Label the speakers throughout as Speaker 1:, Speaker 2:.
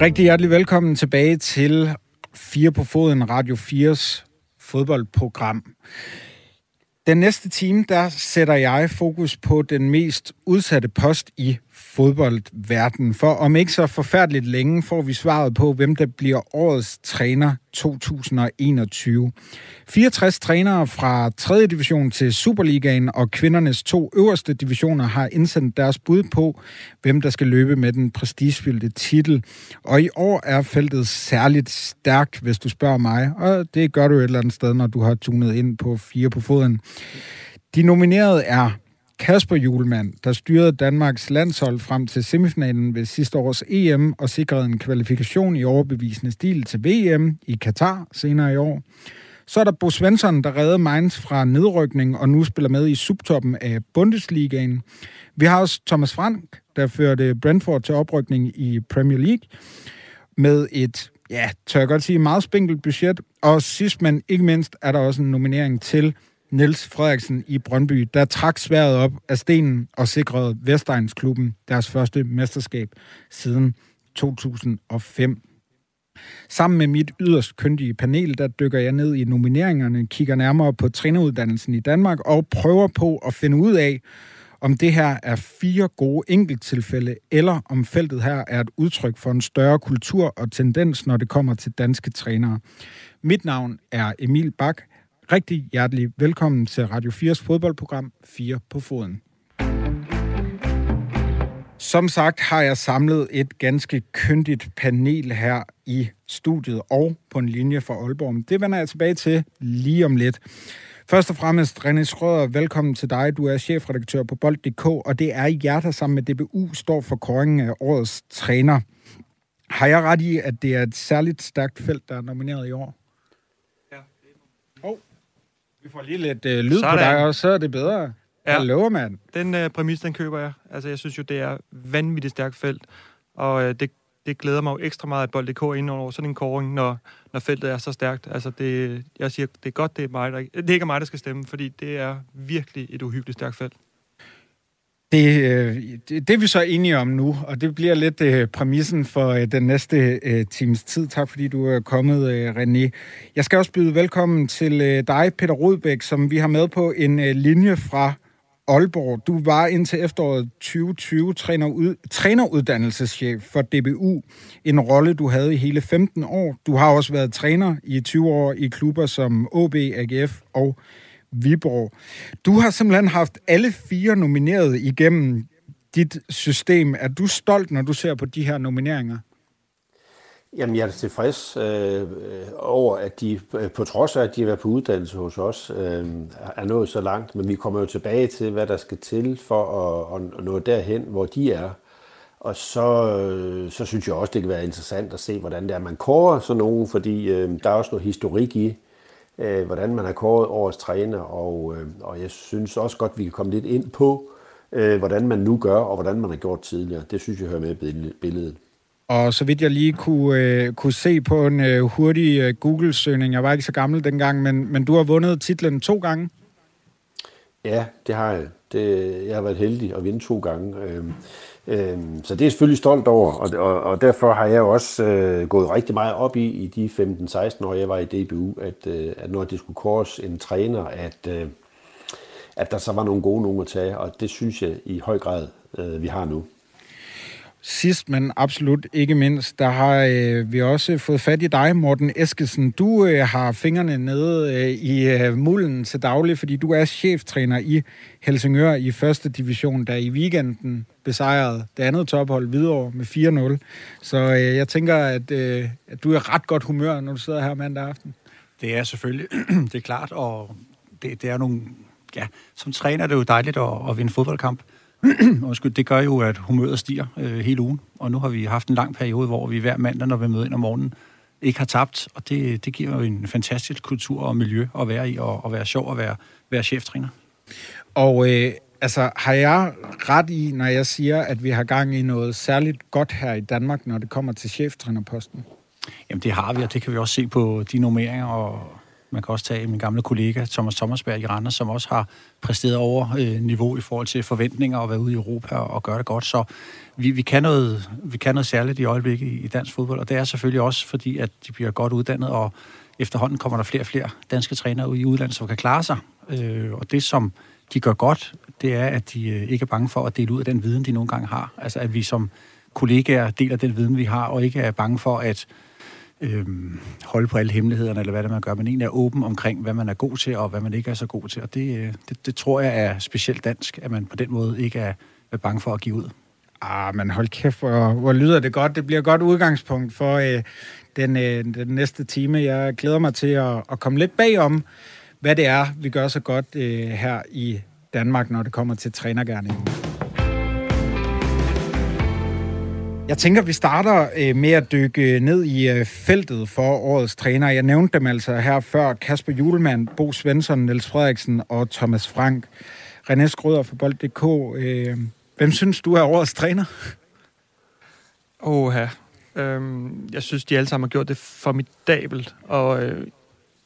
Speaker 1: Rigtig hjertelig velkommen tilbage til Fire på Foden, Radio 4's fodboldprogram. Den næste time, der sætter jeg fokus på den mest udsatte post i fodboldverden. For om ikke så forfærdeligt længe får vi svaret på, hvem der bliver årets træner 2021. 64 trænere fra 3. division til Superligaen og kvindernes to øverste divisioner har indsendt deres bud på, hvem der skal løbe med den prestigefyldte titel. Og i år er feltet særligt stærkt, hvis du spørger mig, og det gør du et eller andet sted, når du har tunet ind på fire på foden. De nominerede er Kasper Julemand, der styrede Danmarks landshold frem til semifinalen ved sidste års EM og sikrede en kvalifikation i overbevisende stil til VM i Katar senere i år. Så er der Bo Svensson, der redde Mainz fra nedrykning og nu spiller med i subtoppen af Bundesligaen. Vi har også Thomas Frank, der førte Brentford til oprykning i Premier League med et, ja, tør jeg godt sige, meget spinkelt budget. Og sidst, men ikke mindst, er der også en nominering til Niels Frederiksen i Brøndby, der trak sværet op af stenen og sikrede Vestegnsklubben deres første mesterskab siden 2005. Sammen med mit yderst kyndige panel, der dykker jeg ned i nomineringerne, kigger nærmere på træneruddannelsen i Danmark og prøver på at finde ud af, om det her er fire gode enkelttilfælde, eller om feltet her er et udtryk for en større kultur og tendens, når det kommer til danske trænere. Mit navn er Emil Bak rigtig hjertelig velkommen til Radio 4's fodboldprogram 4 på foden. Som sagt har jeg samlet et ganske kyndigt panel her i studiet og på en linje for Aalborg. Det vender jeg tilbage til lige om lidt. Først og fremmest, René Schrøder, velkommen til dig. Du er chefredaktør på Bold.dk, og det er jer, der sammen med DBU står for kåringen af årets træner. Har jeg ret i, at det er et særligt stærkt felt, der er nomineret i år? Vi får lige lidt øh, lyd Sådan. på dig, og så er det bedre. Ja. Hallo, mand.
Speaker 2: Den øh, præmis, den køber jeg. Altså, jeg synes jo, det er vanvittigt stærkt felt, og øh, det, det glæder mig jo ekstra meget, at Bold.dk er inde over sådan en kåring, når, når feltet er så stærkt. Altså, det, jeg siger, det er godt, det er, mig, der, det er ikke mig, der skal stemme, fordi det er virkelig et uhyggeligt stærkt felt.
Speaker 1: Det, øh, det, det er vi så enige om nu, og det bliver lidt øh, præmissen for øh, den næste øh, times tid. Tak fordi du er kommet, øh, René. Jeg skal også byde velkommen til øh, dig, Peter Rodbæk, som vi har med på en øh, linje fra Aalborg. Du var indtil efteråret 2020 træner træneruddannelseschef for DBU. En rolle, du havde i hele 15 år. Du har også været træner i 20 år i klubber som OB, AGF og Viborg. Du har simpelthen haft alle fire nomineret igennem dit system. Er du stolt, når du ser på de her nomineringer?
Speaker 3: Jamen, jeg er tilfreds øh, over, at de, øh, på trods af, at de har været på uddannelse hos os, øh, er nået så langt. Men vi kommer jo tilbage til, hvad der skal til for at, at nå derhen, hvor de er. Og så, øh, så synes jeg også, det kan være interessant at se, hvordan det er, man kårer sådan nogen, fordi øh, der er også noget historik i, øh, hvordan man har kåret årets træner, og, øh, og jeg synes også godt, vi kan komme lidt ind på, øh, hvordan man nu gør, og hvordan man har gjort tidligere. Det synes jeg hører med i billedet.
Speaker 1: Og så vidt jeg lige kunne, øh, kunne se på en øh, hurtig øh, Google-søgning, jeg var ikke så gammel dengang, men, men du har vundet titlen to gange.
Speaker 3: Ja, det har jeg. Det, jeg har været heldig at vinde to gange. Øhm, øhm, så det er jeg selvfølgelig stolt over, og, og, og derfor har jeg også øh, gået rigtig meget op i, i de 15-16 år, jeg var i DBU, at, øh, at når det skulle kores en træner, at, øh, at der så var nogle gode nogen at tage, og det synes jeg i høj grad, øh, vi har nu.
Speaker 1: Sidst, men absolut ikke mindst, der har øh, vi også fået fat i dig, Morten Eskesen. Du øh, har fingrene nede øh, i øh, mulden til daglig, fordi du er cheftræner i Helsingør i første division, der i weekenden besejrede det andet tophold videre med 4-0. Så øh, jeg tænker, at, øh, at du er ret godt humør, når du sidder her mandag aften.
Speaker 4: Det er selvfølgelig, det er klart, og det, det er nogle, ja, som træner er det jo dejligt at, at vinde fodboldkamp. Undskyld, det gør jo, at humøret stiger øh, hele ugen, og nu har vi haft en lang periode, hvor vi hver mandag, når vi møder ind om morgenen, ikke har tabt, og det, det giver jo en fantastisk kultur og miljø at være i, og, og være sjov at være, være cheftræner.
Speaker 1: Og øh, altså, har jeg ret i, når jeg siger, at vi har gang i noget særligt godt her i Danmark, når det kommer til cheftrænerposten?
Speaker 4: Jamen, det har vi, og det kan vi også se på de nummeringer, og man kan også tage min gamle kollega Thomas Thomasberg i Randers, som også har præsteret over øh, niveau i forhold til forventninger og været ude i Europa og, og gøre det godt. Så vi, vi, kan noget, vi kan noget særligt i øjeblikket i, i dansk fodbold, og det er selvfølgelig også fordi, at de bliver godt uddannet, og efterhånden kommer der flere og flere danske trænere ud i udlandet, som kan klare sig. Øh, og det, som de gør godt, det er, at de øh, ikke er bange for at dele ud af den viden, de nogle gange har. Altså, at vi som kollegaer deler den viden, vi har, og ikke er bange for at øh, holde på alle hemmelighederne, eller hvad det man gør, men egentlig er åben omkring, hvad man er god til, og hvad man ikke er så god til. Og det, øh, det, det tror jeg er specielt dansk, at man på den måde ikke er, er bange for at give ud.
Speaker 1: Ah, men hold kæft, hvor, hvor lyder det godt. Det bliver et godt udgangspunkt for øh, den, øh, den næste time. Jeg glæder mig til at, at komme lidt bagom, hvad det er, vi gør så godt øh, her i Danmark, når det kommer til trænergærningen. Jeg tænker, vi starter øh, med at dykke ned i øh, feltet for årets træner. Jeg nævnte dem altså her før. Kasper Julemand, Bo Svensson, Niels Frederiksen og Thomas Frank. René Skrøder fra Bold.dk. Øh, hvem synes du er årets træner?
Speaker 2: Åh. Øhm, jeg synes, de alle sammen har gjort det formidabelt, og øh,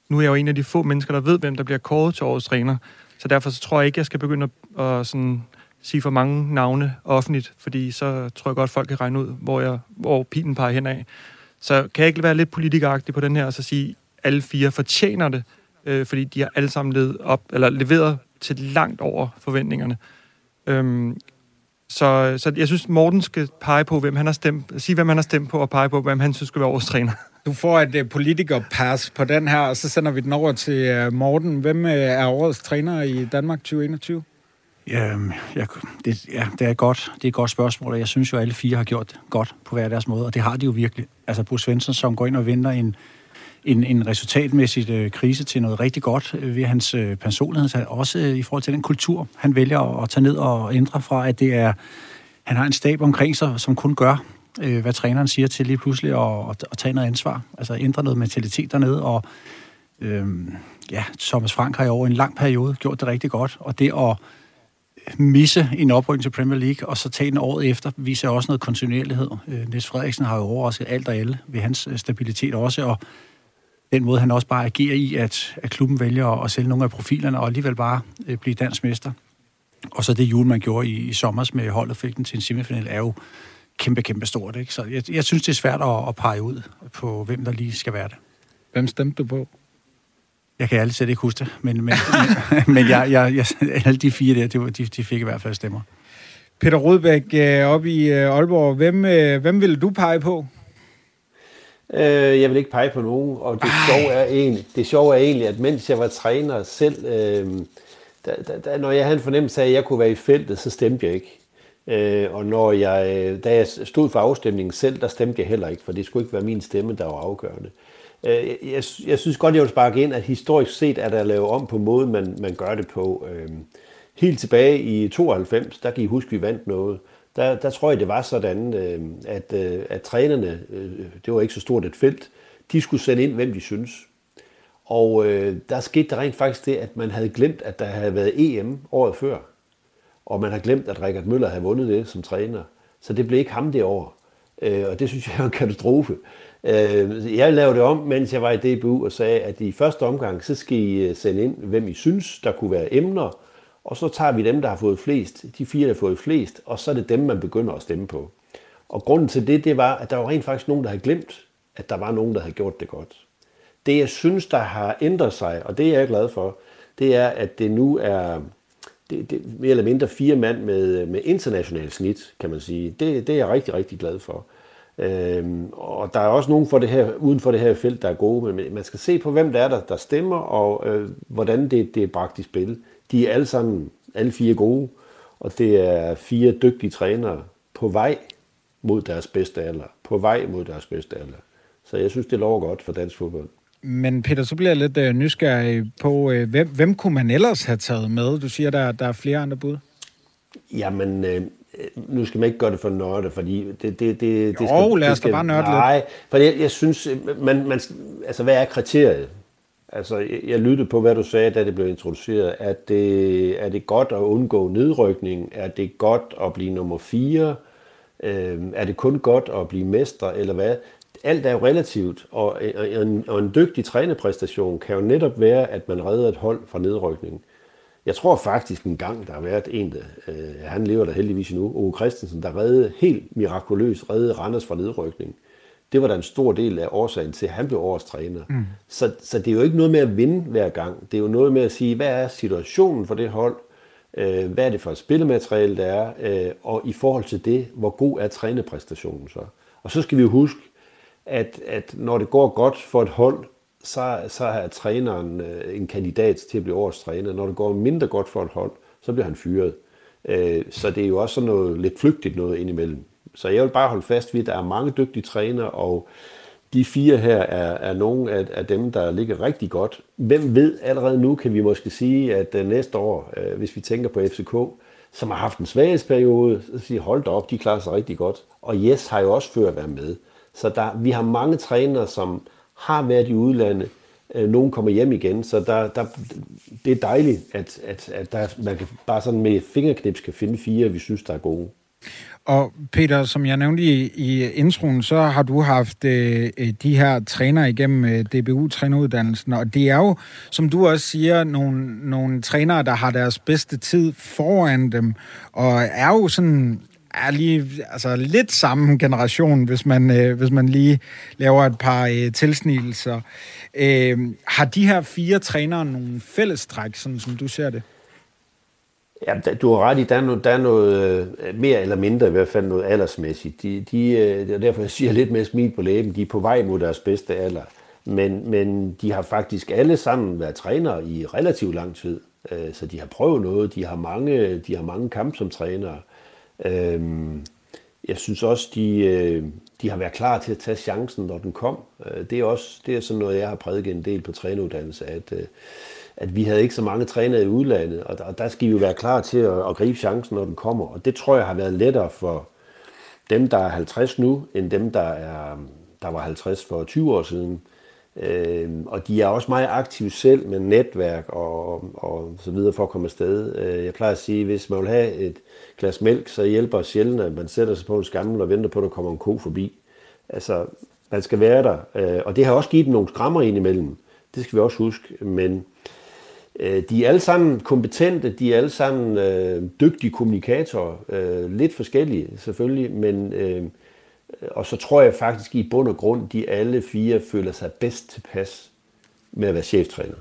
Speaker 2: nu er jeg jo en af de få mennesker, der ved, hvem der bliver kåret til årets træner. Så derfor så tror jeg ikke, jeg skal begynde at, at sådan, sige for mange navne offentligt, fordi så tror jeg godt, folk kan regne ud, hvor, jeg, hvor pilen peger hen af. Så kan jeg ikke være lidt politikeragtig på den her, og så sige, at alle fire fortjener det, øh, fordi de har alle sammen levet op, eller leveret til langt over forventningerne. Øhm, så, så jeg synes, Morten skal pege på, hvem han har stemt, sige, hvem han har stemt på, og pege på, hvem han synes skal være årets træner.
Speaker 1: Du får et uh, politikerpas på den her, og så sender vi den over til uh, Morten. Hvem uh, er årets træner i Danmark 2021?
Speaker 4: Ja, jeg, det, ja, det er godt. Det er et godt spørgsmål, og jeg synes jo, at alle fire har gjort det godt på hver deres måde, og det har de jo virkelig. Altså, Bruce Svensson, som går ind og vinder en, en, en resultatmæssig øh, krise til noget rigtig godt øh, ved hans øh, personlighed, også øh, i forhold til den kultur, han vælger at, at tage ned og ændre fra, at det er, han har en stab omkring sig, som kun gør, øh, hvad træneren siger til lige pludselig at, at, at tage noget ansvar, altså ændre noget mentalitet dernede, og øh, ja, Thomas Frank har i over en lang periode gjort det rigtig godt, og det at misse en oprykning til Premier League, og så tage den året efter, viser også noget kontinuerlighed. Øh, Niels Frederiksen har jo overrasket alt og alle ved hans øh, stabilitet også, og den måde, han også bare agerer i, at, at klubben vælger at sælge nogle af profilerne, og alligevel bare øh, blive dansk mester. Og så det jul, man gjorde i, i sommer med holdet fik den til en semifinal, er jo kæmpe, kæmpe stort. Ikke? Så jeg, jeg synes, det er svært at, at pege ud på, hvem der lige skal være det.
Speaker 1: Hvem stemte du på?
Speaker 4: Jeg kan altid ikke huske det, men, men, men, men jeg, jeg, jeg, alle de fire der, de, de, de fik i hvert fald stemmer.
Speaker 1: Peter Rudbæk øh, op i øh, Aalborg. Hvem, øh, hvem vil du pege på?
Speaker 3: Øh, jeg vil ikke pege på nogen, og det sjove, er egentlig, det sjove er egentlig, at mens jeg var træner selv, øh, da, da, da, når jeg havde en fornemmelse af, at jeg kunne være i feltet, så stemte jeg ikke. Øh, og når jeg, da jeg stod for afstemningen selv, der stemte jeg heller ikke, for det skulle ikke være min stemme, der var afgørende. Øh, Øh, jeg, jeg synes godt, jeg vil sparke ind, at historisk set er der lavet om på måden, man, man gør det på. Øhm, helt tilbage i 92, der kan I huske, vi vandt noget der, der tror jeg, det var sådan, øhm, at, øh, at trænerne, øh, det var ikke så stort et felt, de skulle sende ind, hvem de synes. Og øh, der skete der rent faktisk det, at man havde glemt, at der havde været EM året før. Og man har glemt, at Rikard Møller havde vundet det som træner. Så det blev ikke ham det år. Øh, og det synes jeg er en katastrofe. Øh, jeg lavede det om, mens jeg var i DBU og sagde, at i første omgang, så skal I øh, sende ind, hvem I synes, der kunne være emner, og så tager vi dem, der har fået flest, de fire, der har fået flest, og så er det dem, man begynder at stemme på. Og grunden til det, det var, at der var rent faktisk nogen, der havde glemt, at der var nogen, der havde gjort det godt. Det, jeg synes, der har ændret sig, og det er jeg glad for, det er, at det nu er det, det, mere eller mindre fire mand med, med international snit, kan man sige. Det, det er jeg rigtig, rigtig glad for. Øhm, og der er også nogen for det her, uden for det her felt, der er gode, men man skal se på, hvem der er, der, der stemmer, og øh, hvordan det, det er bragt i spil. De er alle sammen, alle fire gode, og det er fire dygtige trænere på vej mod deres bedste alder. På vej mod deres bedste alder. Så jeg synes, det lover godt for dansk fodbold.
Speaker 1: Men Peter, så bliver jeg lidt øh, nysgerrig på, øh, hvem, hvem kunne man ellers have taget med? Du siger, der, der er flere andre bud.
Speaker 3: Jamen, øh, nu skal man ikke gøre det for nørde, fordi det, det, det, det
Speaker 1: skal... Jo, lad os da bare nørde
Speaker 3: lidt. Nej, for jeg, jeg synes, man, man, altså hvad er kriteriet? Altså, jeg, jeg lyttede på, hvad du sagde, da det blev introduceret. Er det, er det godt at undgå nedrykning? Er det godt at blive nummer fire? Øh, er det kun godt at blive mestre, eller hvad? Alt er jo relativt, og en, og en dygtig trænerpræstation kan jo netop være, at man redder et hold fra nedrykning. Jeg tror faktisk en gang, der har været en, der, øh, han lever der heldigvis nu, Ove Christensen, der redde helt mirakuløst redde Randers fra nedrykning. Det var da en stor del af årsagen til, at han blev årets træner. Mm. Så, så det er jo ikke noget med at vinde hver gang. Det er jo noget med at sige, hvad er situationen for det hold? Øh, hvad er det for et spillemateriale, der er? Øh, og i forhold til det, hvor god er trænerpræstationen så? Og så skal vi jo huske, at, at når det går godt for et hold, så, så er træneren øh, en kandidat til at blive årets træner. Når det går mindre godt for et hold, så bliver han fyret. Øh, så det er jo også sådan noget lidt flygtigt noget indimellem. Så jeg vil bare holde fast ved, at der er mange dygtige trænere, og de fire her er, er nogle af, af dem, der ligger rigtig godt. Hvem ved, allerede nu kan vi måske sige, at øh, næste år, øh, hvis vi tænker på FCK, som har haft en svaghedsperiode, så siger hold da op, de klarer sig rigtig godt. Og Yes har jo også før været med. Så der, vi har mange trænere, som har været i udlandet. Øh, nogle kommer hjem igen, så der, der, det er dejligt, at, at, at der, man kan bare sådan med fingerknips kan finde fire, vi synes, der er gode.
Speaker 1: Og Peter, som jeg nævnte i, i introen, så har du haft øh, de her trænere igennem øh, DBU-træneruddannelsen, og det er jo, som du også siger, nogle, nogle trænere, der har deres bedste tid foran dem, og er jo sådan er lige altså lidt samme generation, hvis man, øh, hvis man lige laver et par øh, tilsnigelser. Øh, har de her fire trænere nogle fællestræk, sådan som du ser det?
Speaker 3: Ja, du har ret i, der er noget, der er noget øh, mere eller mindre i hvert fald noget aldersmæssigt. De, de, øh, og er derfor, jeg siger lidt mere smil på læben. De er på vej mod deres bedste alder. Men, men de har faktisk alle sammen været trænere i relativt lang tid. Øh, så de har prøvet noget. De har mange, de har mange kampe som trænere. Øhm, jeg synes også, de, øh, de har været klar til at tage chancen, når den kom. Øh, det er også det er sådan noget, jeg har prædiket en del på træneruddannelse, at øh, at vi havde ikke så mange trænere i udlandet, og der, og der skal vi jo være klar til at, at gribe chancen, når den kommer. Og det tror jeg har været lettere for dem, der er 50 nu, end dem, der, er, der var 50 for 20 år siden. Øh, og de er også meget aktive selv med netværk og, og så videre for at komme afsted. Øh, jeg plejer at sige, at hvis man vil have et glas mælk, så hjælper det sjældent, at man sætter sig på en skammel og venter på, at der kommer en ko forbi. Altså, man skal være der. Øh, og det har også givet dem nogle skrammer ind imellem. Det skal vi også huske. Men Øh, de er alle sammen kompetente, de er alle sammen øh, dygtige kommunikatorer, øh, lidt forskellige selvfølgelig, men øh, og så tror jeg faktisk i bund og grund, de alle fire føler sig bedst tilpas med at være cheftræner.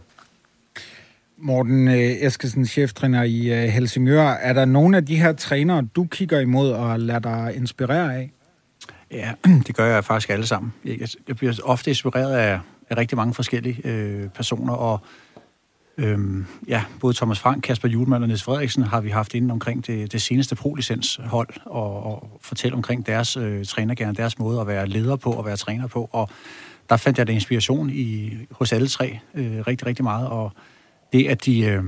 Speaker 1: Morten øh, Eskesen, cheftræner i øh, Helsingør. Er der nogle af de her trænere, du kigger imod og lader dig inspirere af?
Speaker 4: Ja, det gør jeg faktisk alle sammen. Jeg bliver ofte inspireret af, af rigtig mange forskellige øh, personer, og Øhm, ja, både Thomas Frank, Kasper Julemand og Niels Frederiksen har vi haft inden omkring det, det seneste pro-licenshold og, og fortælle omkring deres øh, trænergærne, deres måde at være leder på og være træner på. Og der fandt jeg det inspiration i, hos alle tre øh, rigtig, rigtig meget. Og det, at de øh,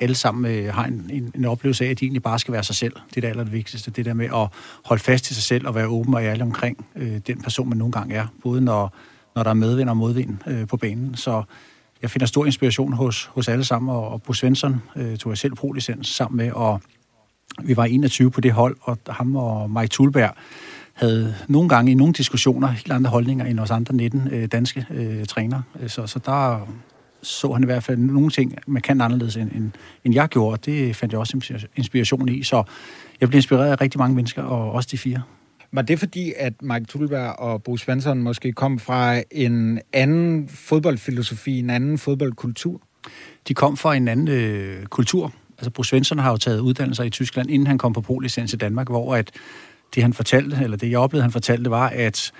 Speaker 4: alle sammen øh, har en, en, en oplevelse af, at de egentlig bare skal være sig selv. Det er det allervigtigste. Det der med at holde fast i sig selv og være åben og ærlig omkring øh, den person, man nogle gange er. Både når, når der er medvind og modvind øh, på banen. Så jeg finder stor inspiration hos, hos alle sammen, og, og Bo Svensson øh, tog jeg selv pro-licens sammen med, og vi var 21 på det hold, og ham og Mike Tulberg havde nogle gange i nogle diskussioner helt andre holdninger end os andre 19 øh, danske øh, trænere. Så, så der så han i hvert fald nogle ting, man kan anderledes end, end, end jeg gjorde, og det fandt jeg også inspiration i. Så jeg blev inspireret af rigtig mange mennesker, og også de fire.
Speaker 1: Var det fordi, at Mike Tulberg og Bo Svensson måske kom fra en anden fodboldfilosofi, en anden fodboldkultur?
Speaker 4: De kom fra en anden øh, kultur. Altså, Bo Svensson har jo taget uddannelser i Tyskland, inden han kom på pro-licens i Danmark, hvor at det, han fortalte, eller det, jeg oplevede, han fortalte, var, at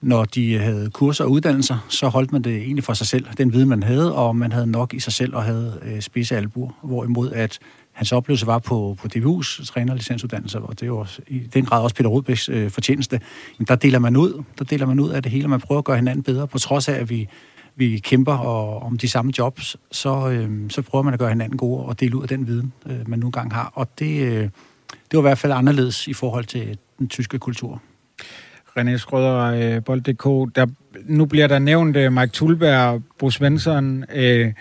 Speaker 4: når de havde kurser og uddannelser, så holdt man det egentlig for sig selv, den viden, man havde, og man havde nok i sig selv og havde øh, spidse albuer. Hvorimod at hans oplevelse var på, på DBU's trænerlicensuddannelse, og det var i den grad også Peter Rudbæks øh, fortjeneste. Men der deler man ud, der deler man ud af det hele, og man prøver at gøre hinanden bedre, på trods af, at vi, vi kæmper og, om de samme jobs, så, øh, så prøver man at gøre hinanden gode og dele ud af den viden, øh, man nu engang har. Og det, øh, det var i hvert fald anderledes i forhold til den tyske kultur.
Speaker 1: René Skrøder, øh, Bold.dk. Der, nu bliver der nævnt øh, Mike Thulberg, Bo Svensson. Øh,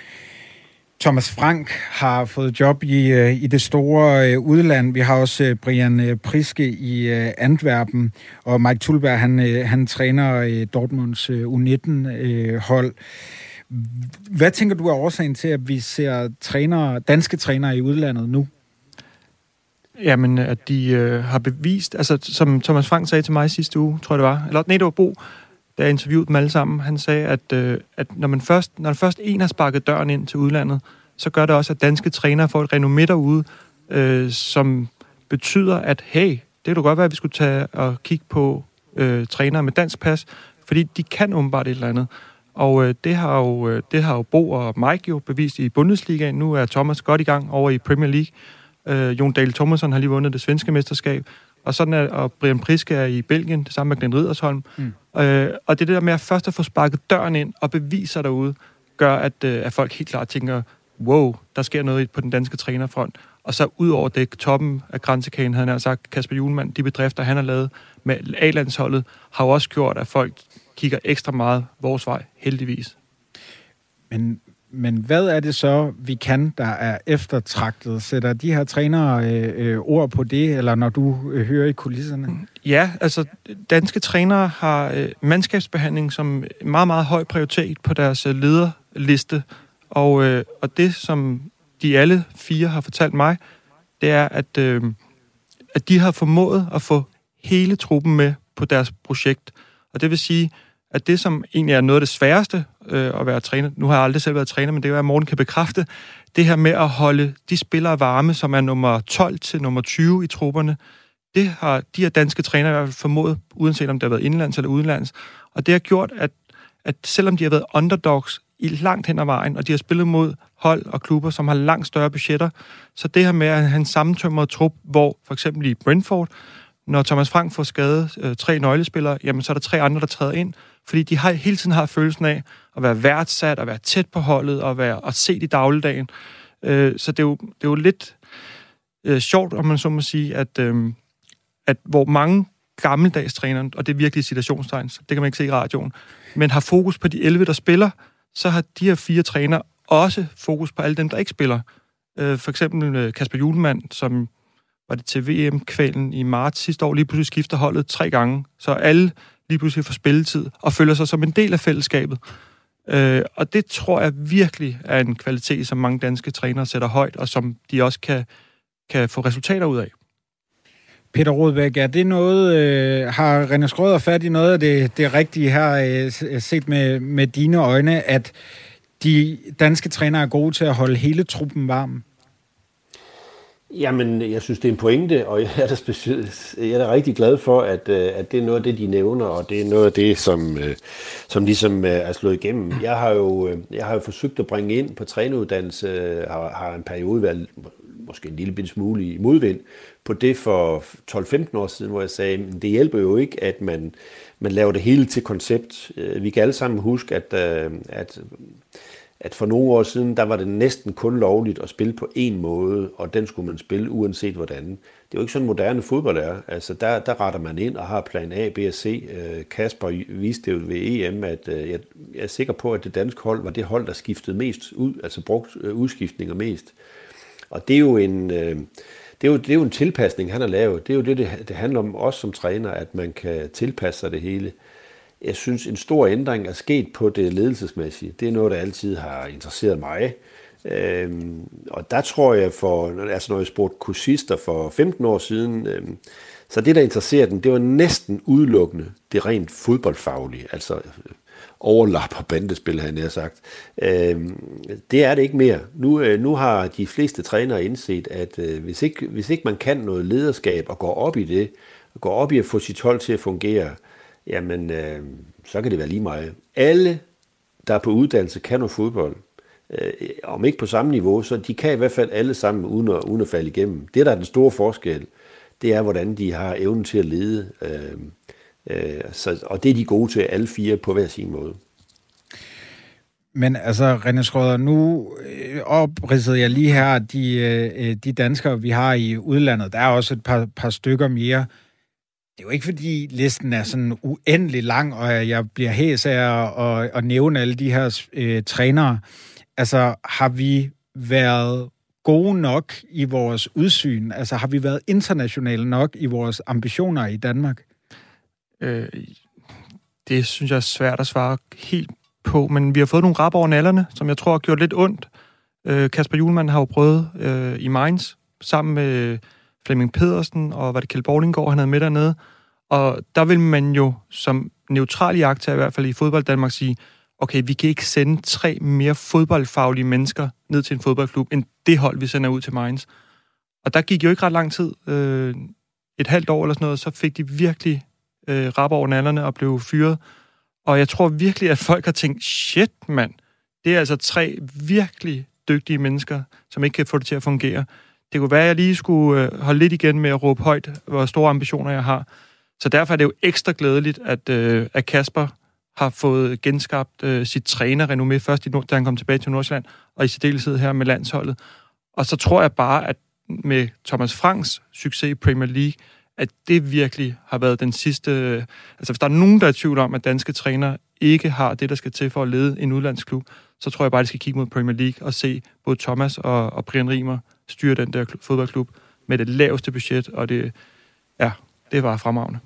Speaker 1: Thomas Frank har fået job i, øh, i det store øh, udland. Vi har også øh, Brian Priske i Antwerpen, og Mike Tulberg, han, han træner Dortmunds U19-hold. Hvad tænker du er årsagen til, at vi ser trænere, danske trænere i udlandet nu?
Speaker 2: Jamen, at de øh, har bevist, altså som Thomas Frank sagde til mig sidste uge, tror jeg det var, eller nej, det var Bo, da jeg interviewede dem alle sammen, han sagde, at, øh, at når, man først, når først en har sparket døren ind til udlandet, så gør det også, at danske trænere får et renommé derude, øh, som betyder, at hey, det kunne godt være, at vi skulle tage og kigge på øh, trænere med dansk pas, fordi de kan åbenbart et eller andet. Og øh, det, har jo, øh, det har jo Bo og Mike jo bevist i Bundesligaen. Nu er Thomas godt i gang over i Premier League. Øh, Jon Dale Thomasson har lige vundet det svenske mesterskab. Og sådan er, og Brian Priske er i Belgien, det samme med Glenn Ridersholm. Mm. Øh, og det der med at først at få sparket døren ind og bevise sig derude, gør, at, øh, at folk helt klart tænker, wow, der sker noget på den danske trænerfront. Og så ud over det, toppen af grænsekagen, havde han sagt, Kasper Julemand, de bedrifter, han har lavet med A-landsholdet, har jo også gjort, at folk kigger ekstra meget vores vej, heldigvis.
Speaker 1: Men, men hvad er det så, vi kan, der er eftertragtet? Sætter de her trænere øh, øh, ord på det, eller når du øh, hører i kulisserne?
Speaker 2: Ja, altså danske trænere har øh, mandskabsbehandling som meget, meget høj prioritet på deres øh, lederliste. Og, øh, og det, som de alle fire har fortalt mig, det er, at, øh, at de har formået at få hele truppen med på deres projekt. Og det vil sige, at det, som egentlig er noget af det sværeste øh, at være træner, nu har jeg aldrig selv været træner, men det er jo, at Morten kan bekræfte, det her med at holde de spillere varme, som er nummer 12 til nummer 20 i trupperne, det har de her danske trænere i hvert fald formået, uanset om det har været indlands eller udenlands. Og det har gjort, at, at selvom de har været underdogs i langt hen ad vejen, og de har spillet mod hold og klubber, som har langt større budgetter. Så det her med at have en sammentømret trup, hvor for eksempel i Brentford, når Thomas Frank får skadet øh, tre nøglespillere, jamen så er der tre andre, der træder ind, fordi de har hele tiden har følelsen af at være værdsat, at være tæt på holdet, og være og se i dagligdagen. Øh, så det er, jo, det er jo lidt øh, sjovt, om man så må sige, at, øh, at hvor mange gammeldags trænere, og det er virkelig situationstegn, det kan man ikke se i radioen, men har fokus på de 11, der spiller, så har de her fire trænere også fokus på alle dem, der ikke spiller. Øh, for eksempel øh, Kasper Julemand, som var det til VM-kvalen i marts sidste år, lige pludselig skifter holdet tre gange, så alle lige pludselig får spilletid og føler sig som en del af fællesskabet. Øh, og det tror jeg virkelig er en kvalitet, som mange danske trænere sætter højt, og som de også kan, kan få resultater ud af.
Speaker 1: Peter Rodbæk, er det noget, øh, har René Skrøder fat i noget af det, det rigtige her, øh, øh, set med, med dine øjne, at de danske trænere er gode til at holde hele truppen varm?
Speaker 3: Jamen, jeg synes, det er en pointe, og jeg er da, specielt, jeg er da rigtig glad for, at, øh, at det er noget af det, de nævner, og det er noget af det, som, øh, som ligesom øh, er slået igennem. Jeg har jo, jeg har jo forsøgt at bringe ind på træneruddannelse, har, har en periode været måske en lille smule i modvind på det for 12-15 år siden, hvor jeg sagde, at det hjælper jo ikke, at man, man laver det hele til koncept. Vi kan alle sammen huske, at, at at for nogle år siden, der var det næsten kun lovligt at spille på en måde, og den skulle man spille uanset hvordan. Det er jo ikke sådan moderne fodbold er. Altså der, der retter man ind og har plan A, B og C. Øh, Kasper viste det ved EM, at øh, jeg, jeg, er sikker på, at det danske hold var det hold, der skiftede mest ud, altså brugt øh, udskiftninger mest. Og det er jo en... det er, jo, det er jo en tilpasning, han har lavet. Det er jo det, det, det handler om os som træner, at man kan tilpasse sig det hele jeg synes, en stor ændring er sket på det ledelsesmæssige. Det er noget, der altid har interesseret mig. Øhm, og der tror jeg, for, altså når jeg spurgte kursister for 15 år siden, øhm, så det, der interesserede dem, det var næsten udelukkende det rent fodboldfaglige, altså øh, overlap og bandespil, havde jeg sagt. Øhm, det er det ikke mere. Nu, øh, nu har de fleste trænere indset, at øh, hvis, ikke, hvis ikke man kan noget lederskab og går op i det, går op i at få sit hold til at fungere, jamen øh, så kan det være lige meget. Alle, der er på uddannelse, kan noget fodbold. Øh, om ikke på samme niveau, så de kan i hvert fald alle sammen uden at, uden at falde igennem. Det, der er den store forskel, det er, hvordan de har evnen til at lede. Øh, øh, så, og det er de gode til, alle fire på hver sin måde.
Speaker 1: Men altså, René Skrøder, nu øh, opridsede jeg lige her de, øh, øh, de danskere, vi har i udlandet. Der er også et par, par stykker mere det er jo ikke, fordi listen er sådan uendelig lang, og jeg bliver hæs af at, at, at nævne alle de her øh, trænere. Altså, har vi været gode nok i vores udsyn? Altså har vi været internationale nok i vores ambitioner i Danmark?
Speaker 2: Øh, det synes jeg er svært at svare helt på, men vi har fået nogle rap over nallerne, som jeg tror har gjort lidt ondt. Øh, Kasper Julemand har jo prøvet øh, i Mainz, sammen med Flemming Pedersen og hvad det Kjeld Borlinggaard, han havde med dernede. Og der vil man jo som neutral jagter, i hvert fald i fodbold Danmark, sige, okay, vi kan ikke sende tre mere fodboldfaglige mennesker ned til en fodboldklub, end det hold, vi sender ud til Mainz. Og der gik jo ikke ret lang tid, øh, et halvt år eller sådan noget, så fik de virkelig øh, rap over nallerne og blev fyret. Og jeg tror virkelig, at folk har tænkt, shit mand, det er altså tre virkelig dygtige mennesker, som ikke kan få det til at fungere. Det kunne være, at jeg lige skulle øh, holde lidt igen med at råbe højt, hvor store ambitioner jeg har. Så derfor er det jo ekstra glædeligt, at, øh, at Kasper har fået genskabt øh, sit trænerrenommé først, i, da han kom tilbage til Nordsjælland, og i særdeleshed her med landsholdet. Og så tror jeg bare, at med Thomas Franks succes i Premier League, at det virkelig har været den sidste... Øh, altså, hvis der er nogen, der er i tvivl om, at danske trænere ikke har det, der skal til for at lede en udlandsklub, så tror jeg bare, at de skal kigge mod Premier League og se både Thomas og, og Brian Rimer styre den der fodboldklub med det laveste budget, og det, ja, det var fremragende.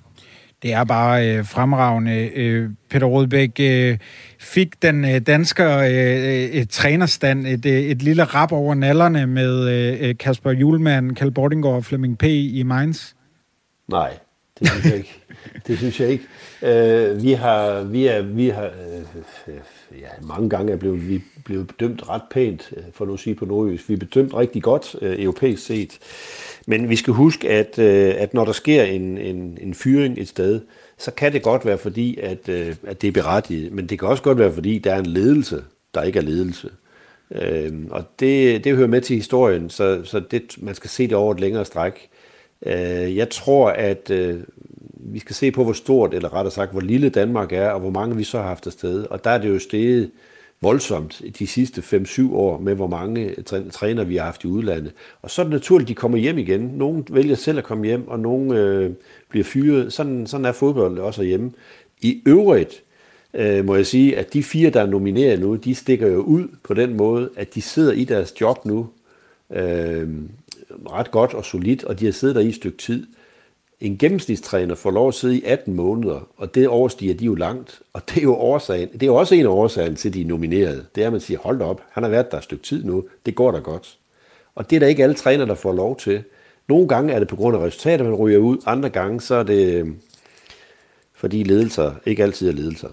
Speaker 1: Det er bare øh, fremragende. Øh, Peter Rodbæk øh, fik den øh, dansker øh, et trænerstand et, øh, et lille rap over nallerne med øh, Kasper Julemand, Kjell Bordinggaard og Flemming P. i Mainz.
Speaker 3: Nej, det synes jeg ikke. det synes jeg ikke. Øh, vi har, vi er, vi har øh, ja, mange gange er blevet, vi blevet bedømt ret pænt, øh, for nu at sige på nordjysk. Vi er bedømt rigtig godt øh, europæisk set. Men vi skal huske, at, øh, at når der sker en, en, en fyring et sted, så kan det godt være fordi, at, øh, at det er berettiget. Men det kan også godt være fordi, der er en ledelse, der ikke er ledelse. Øh, og det, det hører med til historien, så, så det, man skal se det over et længere stræk. Øh, jeg tror, at øh, vi skal se på, hvor stort, eller rettere sagt, hvor lille Danmark er, og hvor mange vi så har haft afsted. Og der er det jo steget voldsomt de sidste 5-7 år med, hvor mange træner vi har haft i udlandet. Og så er det naturligt, at de kommer hjem igen. Nogle vælger selv at komme hjem, og nogle øh, bliver fyret. Sådan, sådan er fodbold også hjemme. I øvrigt øh, må jeg sige, at de fire, der er nomineret nu, de stikker jo ud på den måde, at de sidder i deres job nu øh, ret godt og solidt, og de har siddet der i et stykke tid. En gennemsnitstræner får lov at sidde i 18 måneder, og det overstiger de jo langt. Og det er jo årsagen, det er jo også en af årsagen til, at de er nomineret. Det er, at man siger, hold da op, han har været der et stykke tid nu, det går da godt. Og det er der ikke alle træner, der får lov til. Nogle gange er det på grund af resultater, man ryger ud, andre gange så er det øh, fordi ledelser ikke altid er ledelser.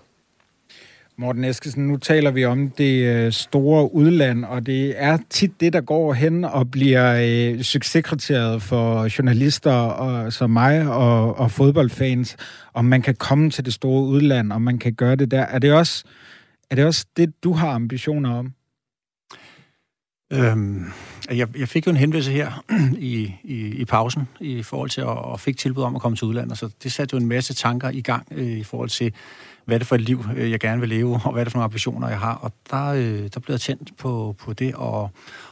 Speaker 1: Morten Eskesen, nu taler vi om det øh, store udland, og det er tit det, der går hen og bliver øh, succeskriteriet for journalister og, som mig og, og fodboldfans, om man kan komme til det store udland, og man kan gøre det der. Er det også, er det, også det, du har ambitioner om?
Speaker 4: Øhm, jeg, jeg fik jo en henvendelse her i, i, i pausen i forhold til, at, og fik tilbud om at komme til udlandet, så det satte jo en masse tanker i gang øh, i forhold til, hvad er det for et liv, øh, jeg gerne vil leve, og hvad er det for nogle ambitioner, jeg har. Og der, øh, der blev jeg tændt på, på det, og,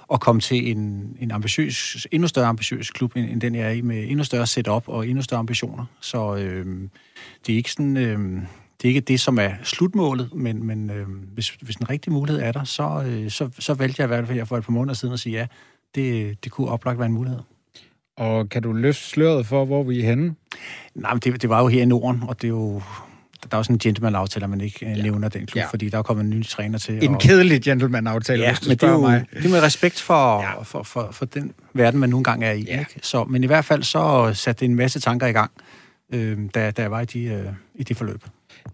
Speaker 4: og komme til en, en ambitiøs, endnu større ambitiøs klub, end, end den jeg er i, med endnu større setup og endnu større ambitioner. Så øh, det er ikke sådan... Øh, det er ikke det, som er slutmålet, men, men øh, hvis, hvis en rigtig mulighed er der, så, øh, så, så valgte jeg i hvert fald for et par måneder siden at sige ja. Det, det kunne oplagt være en mulighed.
Speaker 1: Og kan du løfte sløret for, hvor vi er henne?
Speaker 4: Nej, men det, det var jo her i Norden, og det er jo der er også en gentleman-aftale, at man ikke øh, ja. nævner den klub, ja. fordi der er kommet en ny træner til.
Speaker 1: En og... kedelig gentleman-aftale, ja, hvis du
Speaker 4: men det er jo,
Speaker 1: mig.
Speaker 4: Det er med respekt for, ja. for, for, for den verden, man nogle gange er i. Ja. Ikke? Så, men i hvert fald så satte det en masse tanker i gang, øh, da, da jeg var i de, øh, i de forløb.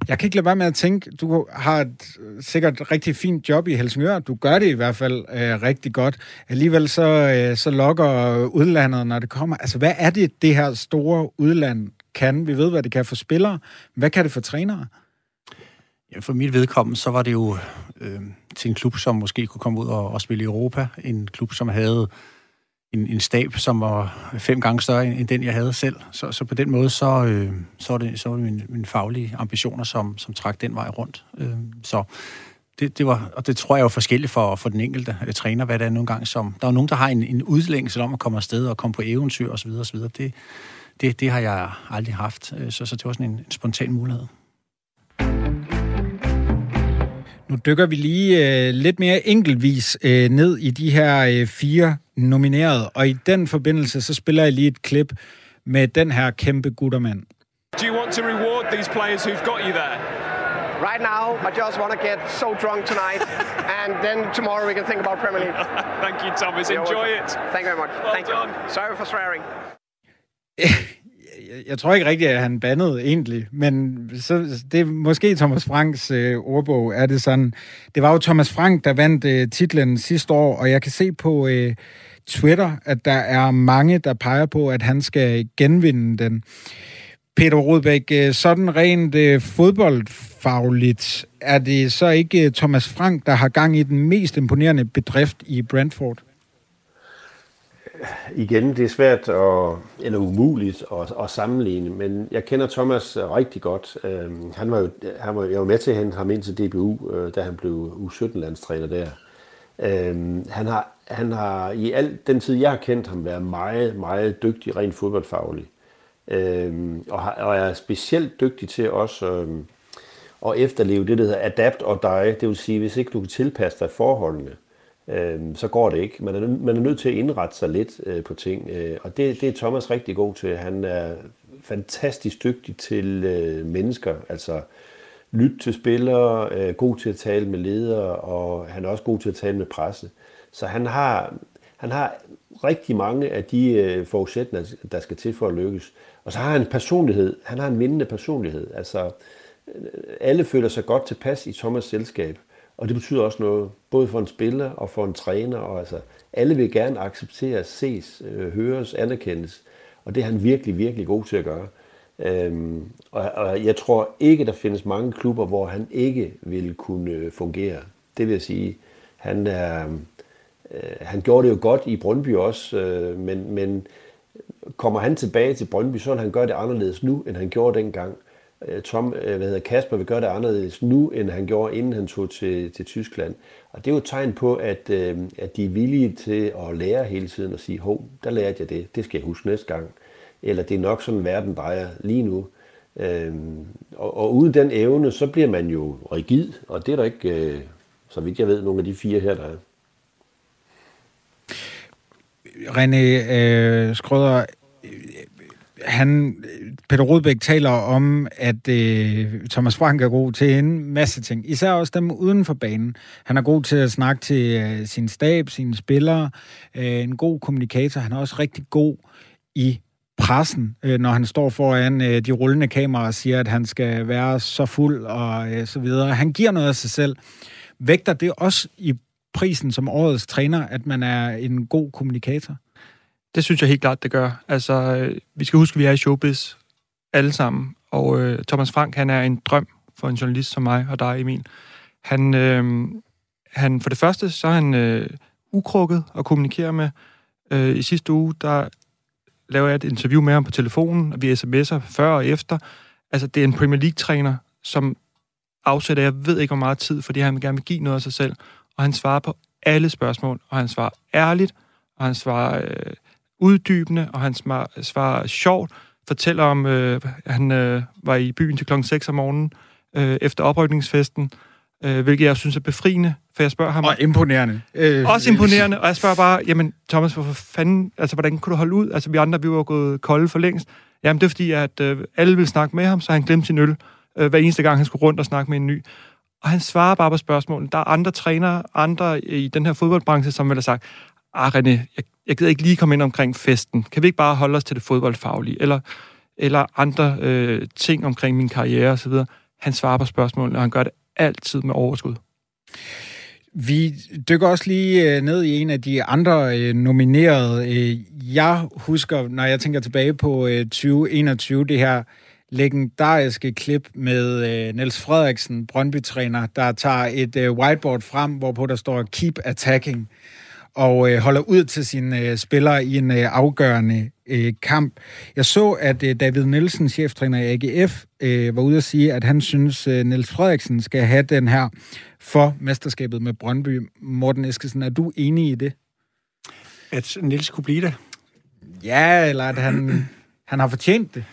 Speaker 1: Jeg kan ikke lade være med at tænke, du har et sikkert et rigtig fint job i Helsingør. Du gør det i hvert fald øh, rigtig godt. Alligevel så, øh, så lokker udlandet, når det kommer. Altså, hvad er det, det her store udland kan? Vi ved, hvad det kan for spillere. Hvad kan det for trænere?
Speaker 4: Ja, for mit vedkommende, så var det jo øh, til en klub, som måske kunne komme ud og, og spille i Europa. En klub, som havde en, en stab, som var fem gange større end den, jeg havde selv. Så, så på den måde, så, øh, så var det, så var det mine, mine faglige ambitioner, som, som trak den vej rundt. Øh, så det, det var, og det tror jeg er jo forskelligt for, for den enkelte øh, træner, hvad det er nogle gange som... Der er nogen, der har en, en udlængsel om at komme afsted og komme på eventyr osv. osv. Det, det, det har jeg aldrig haft, øh, så, så det var sådan en, en spontan mulighed.
Speaker 1: Nu dykker vi lige øh, lidt mere enkeltvis øh, ned i de her øh, fire nominerede, og i den forbindelse så spiller jeg lige et klip med den her kæmpe guttermand.
Speaker 5: Do you want to reward these players who've got you there?
Speaker 6: Right now, I just want to get so drunk tonight, and then tomorrow we can think about Premier League.
Speaker 5: Thank you, Thomas. Enjoy it.
Speaker 6: Thank you very much.
Speaker 5: Well
Speaker 6: Thank
Speaker 5: done.
Speaker 6: you. Sorry for swearing.
Speaker 1: Jeg- Jeg tror ikke rigtigt, at han bandede egentlig, men så, det er måske Thomas Franks øh, ordbog, er det sådan. Det var jo Thomas Frank, der vandt øh, titlen sidste år, og jeg kan se på øh, Twitter, at der er mange, der peger på, at han skal genvinde den. Peter Rodbæk, øh, sådan rent øh, fodboldfagligt, er det så ikke øh, Thomas Frank, der har gang i den mest imponerende bedrift i Brentford?
Speaker 3: Igen, det er svært og, eller umuligt at, at sammenligne, men jeg kender Thomas øh, rigtig godt. Øhm, han var jo, han var, jeg var med til at hente ham ind til DBU, øh, da han blev U17-landstræner der. Øhm, han, har, han har i al den tid, jeg har kendt ham, været meget, meget dygtig rent fodboldfaglig. Øhm, og, har, og er specielt dygtig til også øhm, at efterleve det, der hedder adapt or die. Det vil sige, hvis ikke du kan tilpasse dig forholdene, øh, så går det ikke. Man er, man er nødt til at indrette sig lidt øh, på ting, øh, og det, det er Thomas rigtig god til. Han er fantastisk dygtig til øh, mennesker, altså lytte til spillere, øh, god til at tale med ledere, og han er også god til at tale med presse. Så han har, han har rigtig mange af de øh, forudsætninger, der skal til for at lykkes. Og så har han en personlighed. Han har en vindende personlighed. Altså, øh, alle føler sig godt tilpas i Thomas' selskab. Og det betyder også noget, både for en spiller og for en træner. Og altså, alle vil gerne accepteres, ses, øh, høres, anerkendes. Og det er han virkelig, virkelig god til at gøre. Øhm, og, og jeg tror ikke, der findes mange klubber, hvor han ikke vil kunne øh, fungere. Det vil jeg sige, han, er, øh, han gjorde det jo godt i Brøndby også, øh, men, men kommer han tilbage til Brøndby, så vil han gøre det anderledes nu, end han gjorde dengang. Øh, Tom, øh, hvad hedder Kasper, vil gøre det anderledes nu, end han gjorde, inden han tog til, til Tyskland. Og det er jo et tegn på, at, øh, at de er villige til at lære hele tiden og sige, hov, der lærte jeg det, det skal jeg huske næste gang. Eller det er nok sådan, verden drejer lige nu. Øhm, og, og uden den evne, så bliver man jo rigid, og det er der ikke, øh, så vidt jeg ved, nogle af de fire her, der er.
Speaker 1: René øh, Skrøder, han, Peter Rodbæk taler om, at øh, Thomas Frank er god til en masse ting, især også dem uden for banen. Han er god til at snakke til øh, sin stab, sine spillere, øh, en god kommunikator. Han er også rigtig god i pressen, øh, når han står foran øh, de rullende kameraer og siger, at han skal være så fuld og øh, så videre. Han giver noget af sig selv. Vægter det også i prisen som årets træner, at man er en god kommunikator?
Speaker 2: Det synes jeg helt klart, det gør. Altså, øh, vi skal huske, at vi er i showbiz alle sammen, og øh, Thomas Frank, han er en drøm for en journalist som mig og dig, Emil. Han, øh, han for det første, så er han øh, ukrukket at kommunikere med. Øh, I sidste uge, der laver jeg et interview med ham på telefonen, og vi sms'er før og efter. Altså, det er en Premier League-træner, som afsætter, jeg ved ikke hvor meget tid, fordi han gerne vil give noget af sig selv, og han svarer på alle spørgsmål, og han svarer ærligt, og han svarer øh, uddybende, og han svarer, sjovt, fortæller om, øh, han øh, var i byen til klokken 6 om morgenen, øh, efter oprykningsfesten, øh, hvilket jeg synes er befriende, for jeg spørger ham...
Speaker 1: Og imponerende. Øh,
Speaker 2: Også imponerende, og jeg spørger bare, jamen Thomas, hvorfor fanden, altså hvordan kunne du holde ud? Altså vi andre, vi var gået kolde for længst. Jamen det er fordi, at øh, alle ville snakke med ham, så han glemte sin øl, øh, hver eneste gang han skulle rundt og snakke med en ny. Og han svarer bare på spørgsmålene. Der er andre trænere, andre i den her fodboldbranche, som vil have sagt, ah René, jeg, jeg gider ikke lige komme ind omkring festen. Kan vi ikke bare holde os til det fodboldfaglige? Eller, eller andre øh, ting omkring min karriere osv. Han svarer på spørgsmålene, og han gør det altid med overskud.
Speaker 1: Vi dykker også lige øh, ned i en af de andre øh, nominerede. Øh, jeg husker, når jeg tænker tilbage på øh, 2021, det her legendariske klip med øh, Niels Frederiksen, Brøndby-træner, der tager et øh, whiteboard frem, hvorpå der står Keep Attacking, og øh, holder ud til sine øh, spillere i en øh, afgørende øh, kamp. Jeg så, at øh, David Nielsen, cheftræner i AGF, øh, var ude at sige, at han synes, øh, Niels Frederiksen skal have den her for mesterskabet med Brøndby. Morten Eskesen, er du enig i det?
Speaker 4: At Niels kunne blive det?
Speaker 1: Ja, eller at han, han har fortjent det?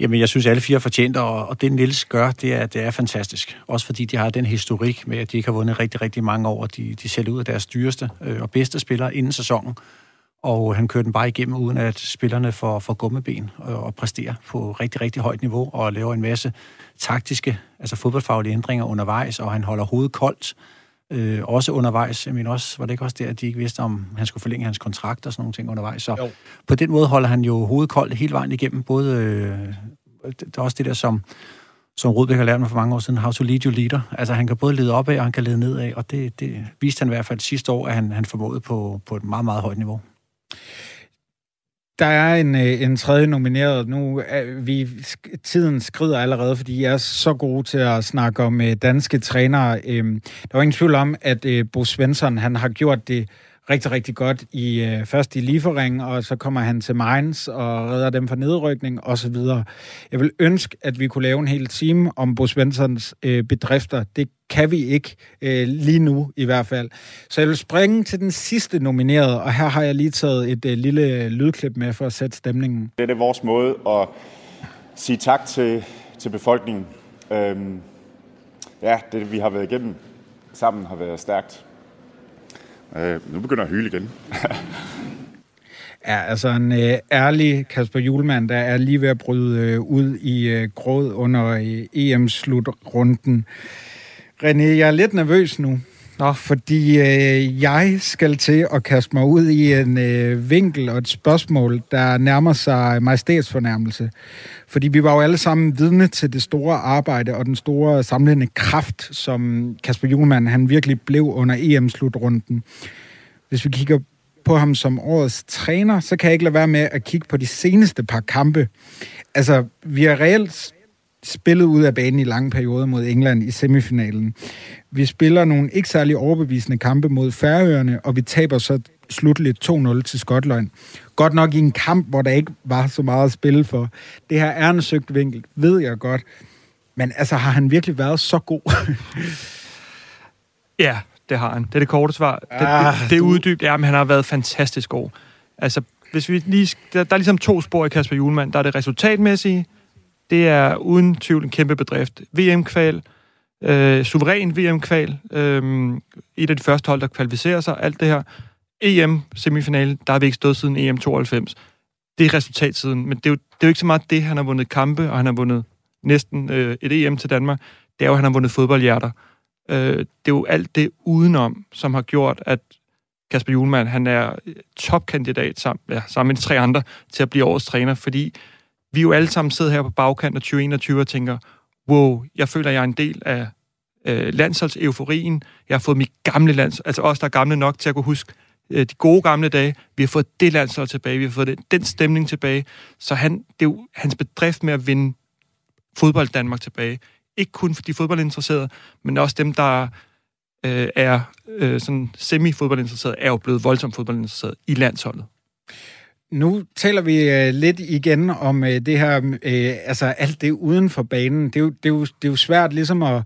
Speaker 4: Jamen, jeg synes, alle fire er og, og det Nils gør, det er, det er fantastisk. Også fordi de har den historik med, at de ikke har vundet rigtig, rigtig mange år, og de, de sælger ud af deres dyreste øh, og bedste spillere inden sæsonen. Og han kører den bare igennem, uden at spillerne får, får gummeben og, og præsterer på rigtig, rigtig højt niveau, og laver en masse taktiske, altså fodboldfaglige ændringer undervejs, og han holder hovedet koldt, øh, også undervejs. Jeg mener også, var det ikke også der, at de ikke vidste, om han skulle forlænge hans kontrakt og sådan nogle ting undervejs. Så jo. på den måde holder han jo hovedet koldt hele vejen igennem. Både, øh, der er også det der, som, som Rudbæk har lært mig for mange år siden, how to lead your leader. Altså han kan både lede opad, og han kan lede nedad, og det, det viste han i hvert fald sidste år, at han, han formåede på, på et meget, meget højt niveau.
Speaker 1: Der er en, øh, en tredje nomineret. Nu vi, tiden skrider allerede, fordi I er så gode til at snakke om øh, danske trænere. Øhm, der var ingen tvivl om, at øh, Bo Svensson han har gjort det rigtig, rigtig godt i øh, først i Liefering, og så kommer han til Mainz og redder dem fra nedrykning og så videre. Jeg vil ønske, at vi kunne lave en hel time om Bo Svenssons øh, bedrifter. Det kan vi ikke øh, lige nu i hvert fald. Så jeg vil springe til den sidste nominerede, og her har jeg lige taget et øh, lille lydklip med for at sætte stemningen.
Speaker 7: Det er vores måde at sige tak til, til befolkningen. Øhm, ja, det vi har været igennem sammen har været stærkt. Øh, nu begynder jeg at hyle igen.
Speaker 1: Ja, altså en øh, ærlig Kasper Julemand, der er lige ved at bryde øh, ud i øh, gråd under øh, EM-slutrunden. René, jeg er lidt nervøs nu. Nå. Fordi øh, jeg skal til at kaste mig ud i en øh, vinkel og et spørgsmål, der nærmer sig majestætsfornærmelse. Fordi vi var jo alle sammen vidne til det store arbejde og den store samlende kraft, som Kasper Juhlmann han virkelig blev under EM-slutrunden. Hvis vi kigger på ham som årets træner, så kan jeg ikke lade være med at kigge på de seneste par kampe. Altså, vi har reelt spillet ud af banen i lange perioder mod England i semifinalen. Vi spiller nogle ikke særlig overbevisende kampe mod Færøerne, og vi taber så slutligt 2-0 til Skotland. Godt nok i en kamp, hvor der ikke var så meget at spille for. Det her er en søgt vinkel, ved jeg godt. Men altså, har han virkelig været så god?
Speaker 2: ja, det har han. Det er det korte svar. Det, ah, det, det er uddybt. Ja, men han har været fantastisk god. Altså, hvis vi lige, der, der er ligesom to spor i Kasper Julemand. Der er det resultatmæssige. Det er uden tvivl en kæmpe bedrift. VM-kval, øh, suveræn VM-kval, øh, et af de første hold, der kvalificerer sig, alt det her. EM-semifinale, der har vi ikke stået siden EM92. Det er resultatsiden, men det er, jo, det er jo ikke så meget det, han har vundet kampe, og han har vundet næsten øh, et EM til Danmark. Det er jo, at han har vundet fodboldhjerter. Øh, det er jo alt det udenom, som har gjort, at Kasper Julemand, han er topkandidat sammen, ja, sammen med de tre andre til at blive årets træner, fordi vi jo alle sammen sidder her på bagkant af 2021 og tænker, wow, jeg føler, jeg er en del af øh, landsholdseuforien. Jeg har fået mit gamle lands, altså os, der er gamle nok til at kunne huske øh, de gode gamle dage. Vi har fået det landshold tilbage, vi har fået den, den stemning tilbage. Så han, det er jo hans bedrift med at vinde fodbold Danmark tilbage. Ikke kun for de fodboldinteresserede, men også dem, der øh, er øh, sådan semi-fodboldinteresserede, er jo blevet voldsomt fodboldinteresserede i landsholdet.
Speaker 1: Nu taler vi øh, lidt igen om øh, det her, øh, altså alt det uden for banen. Det er jo, det er jo, det er jo svært ligesom at,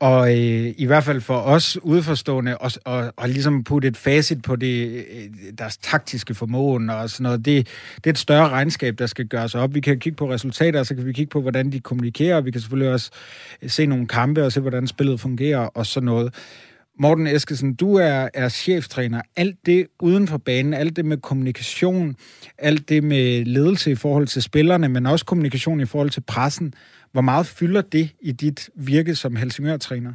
Speaker 1: og øh, i hvert fald for os udforstående, og, og, og ligesom putte et facit på det, øh, deres taktiske formåen og sådan noget. Det, det er et større regnskab, der skal gøres op. Vi kan kigge på resultater, så kan vi kigge på, hvordan de kommunikerer. Vi kan selvfølgelig også se nogle kampe og se, hvordan spillet fungerer og sådan noget. Morten Eskesen, du er, er cheftræner. Alt det uden for banen, alt det med kommunikation, alt det med ledelse i forhold til spillerne, men også kommunikation i forhold til pressen. Hvor meget fylder det i dit virke som Helsingør-træner?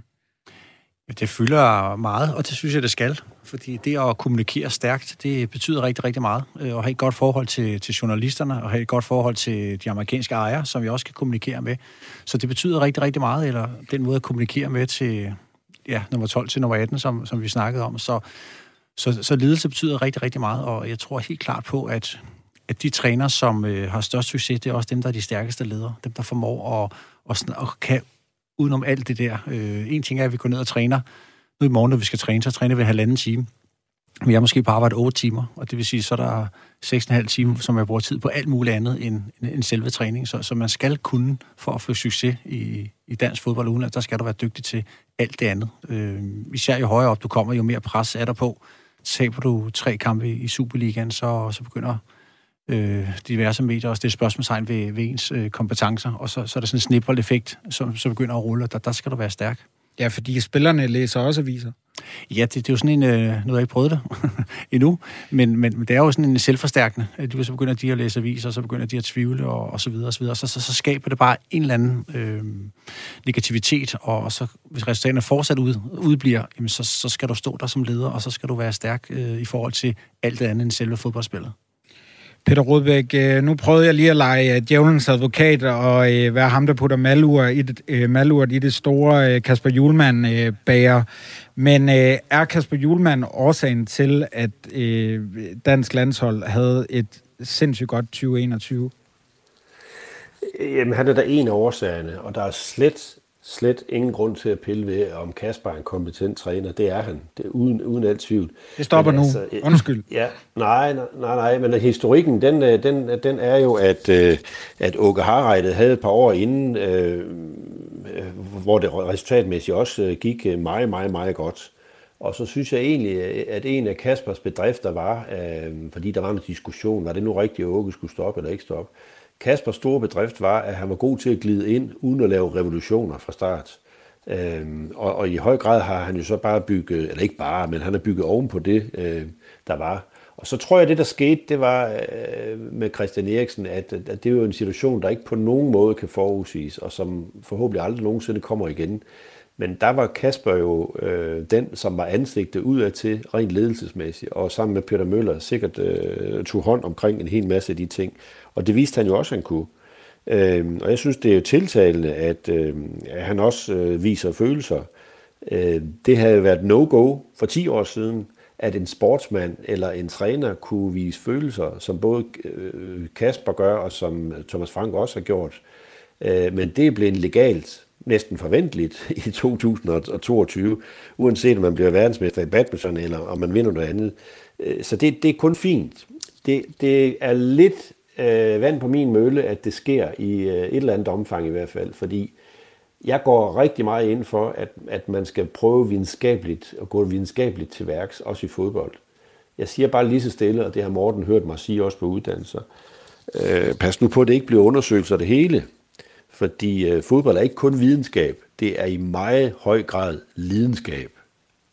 Speaker 4: Det fylder meget, og det synes jeg, det skal. Fordi det at kommunikere stærkt, det betyder rigtig, rigtig meget. Øh, og at have et godt forhold til, til journalisterne, og have et godt forhold til de amerikanske ejere, som vi også kan kommunikere med. Så det betyder rigtig, rigtig meget, eller den måde at kommunikere med til, ja, nummer 12 til nummer 18, som, som vi snakkede om. Så, så, så ledelse betyder rigtig, rigtig meget, og jeg tror helt klart på, at, at de træner, som øh, har størst succes, det er også dem, der er de stærkeste ledere. Dem, der formår at, at, at kan udenom alt det der. Øh, en ting er, at vi går ned og træner. Nu i morgen, når vi skal træne, så træner vi en halvanden time. Men jeg er måske på arbejde 8 timer, og det vil sige, så er der 6,5 timer, som jeg bruger tid på alt muligt andet end, end selve træning. Så, så man skal kunne, for at få succes i, i dansk fodbold uden, at der skal du være dygtig til alt det andet. Øh, især jo højere op du kommer, jo mere pres er der på. Taber du tre kampe i Superligaen, så, så begynder øh, diverse medier også det er spørgsmålstegn ved, ved ens øh, kompetencer, og så, så er der sådan en snibboldeffekt, som, som begynder at rulle, og der, der skal du være stærk.
Speaker 1: Ja, fordi spillerne læser også aviser.
Speaker 4: Ja, det, det er jo sådan en, øh, nu har jeg ikke prøvet det endnu, men, men det er jo sådan en selvforstærkende. Du, så begynder de at læse aviser, så begynder de at tvivle, og, og så videre, og så videre. Så, så, så skaber det bare en eller anden øh, negativitet, og, og så hvis resultaterne fortsat ud, udbliver, jamen, så, så skal du stå der som leder, og så skal du være stærk øh, i forhold til alt det andet end selve fodboldspillet.
Speaker 1: Peter Rodbæk, øh, nu prøvede jeg lige at lege øh, djævelens advokat og øh, være ham, der putter malurt i det, malurt i det store Kasper Julemand bager. Men er Kasper Julemand årsagen til, at dansk landshold havde et sindssygt godt 2021?
Speaker 3: Jamen, han er der en af årsagerne, og der er slet slet ingen grund til at pille ved, om Kasper er en kompetent træner. Det er han, det er uden, uden alt tvivl.
Speaker 1: Det stopper men nu. Altså, Undskyld.
Speaker 3: Ja, nej, nej, nej, men historikken, den, øh, den, den er jo, at, øh, at Åke Harreide havde et par år inden, øh, hvor det resultatmæssigt også gik meget, meget, meget godt. Og så synes jeg egentlig, at en af Kaspers bedrifter var, fordi der var en diskussion, var det nu rigtigt, at Åke skulle stoppe eller ikke stoppe, Kaspers store bedrift var, at han var god til at glide ind, uden at lave revolutioner fra start. Øhm, og, og i høj grad har han jo så bare bygget, eller ikke bare, men han har bygget oven på det, øh, der var. Og så tror jeg, at det der skete, det var øh, med Christian Eriksen, at, at det er jo en situation, der ikke på nogen måde kan forudsiges, og som forhåbentlig aldrig nogensinde kommer igen. Men der var Kasper jo øh, den, som var ansigtet udad til rent ledelsesmæssigt, og sammen med Peter Møller sikkert øh, tog hånd omkring en hel masse af de ting. Og det viste han jo også, at han kunne. Øh, og jeg synes, det er jo tiltalende, at, øh, at han også øh, viser følelser. Øh, det havde været no-go for 10 år siden, at en sportsmand eller en træner kunne vise følelser, som både øh, Kasper gør, og som Thomas Frank også har gjort. Øh, men det er blevet legalt næsten forventeligt i 2022, uanset om man bliver verdensmester i badminton, eller om man vinder noget andet. Øh, så det, det er kun fint. Det, det er lidt øh, vand på min mølle, at det sker i øh, et eller andet omfang i hvert fald, fordi jeg går rigtig meget ind for, at, at man skal prøve videnskabeligt og gå videnskabeligt til værks, også i fodbold. Jeg siger bare lige så stille, og det har Morten hørt mig sige også på uddannelser. Øh, pas nu på, at det ikke bliver undersøgelser det hele. Fordi øh, fodbold er ikke kun videnskab, det er i meget høj grad lidenskab.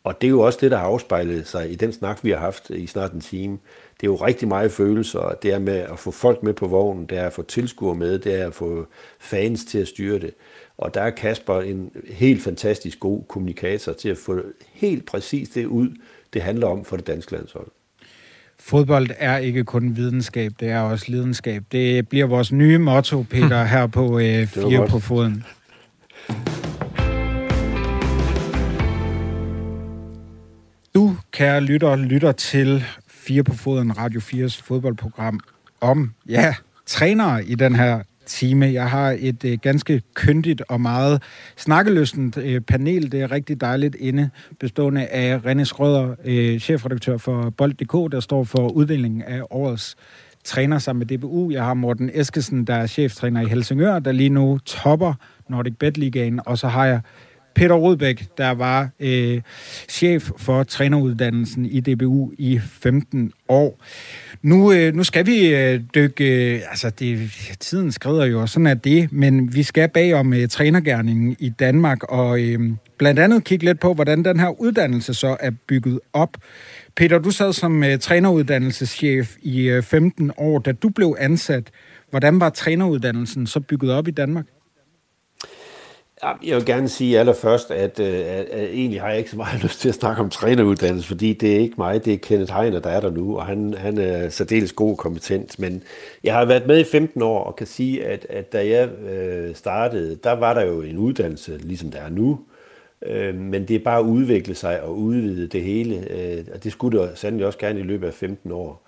Speaker 3: Og det er jo også det, der har afspejlet sig i den snak, vi har haft i snart en time. Det er jo rigtig meget følelser, det er med at få folk med på vognen, det er at få tilskuere med, det er at få fans til at styre det. Og der er Kasper en helt fantastisk god kommunikator til at få helt præcis det ud, det handler om for det danske landshold.
Speaker 1: Fodbold er ikke kun videnskab, det er også lidenskab. Det bliver vores nye motto, Peter, her på øh, Fire på Foden. Du, kære lytter, lytter til Fire på Foden, Radio 4's fodboldprogram om, ja, trænere i den her time. Jeg har et øh, ganske kyndigt og meget snakkeløsent øh, panel. Det er rigtig dejligt inde, bestående af René Skrøder, øh, chefredaktør for Bold.dk, der står for uddelingen af årets træner sammen med DBU. Jeg har Morten Eskesen, der er cheftræner i Helsingør, der lige nu topper Nordic Bet Ligaen. Og så har jeg Peter Rodbæk, der var øh, chef for træneruddannelsen i DBU i 15 år. Nu, øh, nu skal vi øh, dykke, øh, altså det, tiden skrider jo, og sådan er det, men vi skal bag om øh, trænergærningen i Danmark, og øh, blandt andet kigge lidt på, hvordan den her uddannelse så er bygget op. Peter, du sad som øh, træneruddannelseschef i øh, 15 år, da du blev ansat. Hvordan var træneruddannelsen så bygget op i Danmark?
Speaker 3: Jeg vil gerne sige allerførst, at, at, at, at egentlig har jeg ikke så meget lyst til at snakke om træneruddannelse, fordi det er ikke mig, det er Kenneth Heiner, der er der nu, og han, han er særdeles god og kompetent. Men jeg har været med i 15 år og kan sige, at, at da jeg øh, startede, der var der jo en uddannelse, ligesom der er nu, øh, men det er bare at udvikle sig og udvide det hele, øh, og det skulle det sandelig også gerne i løbet af 15 år.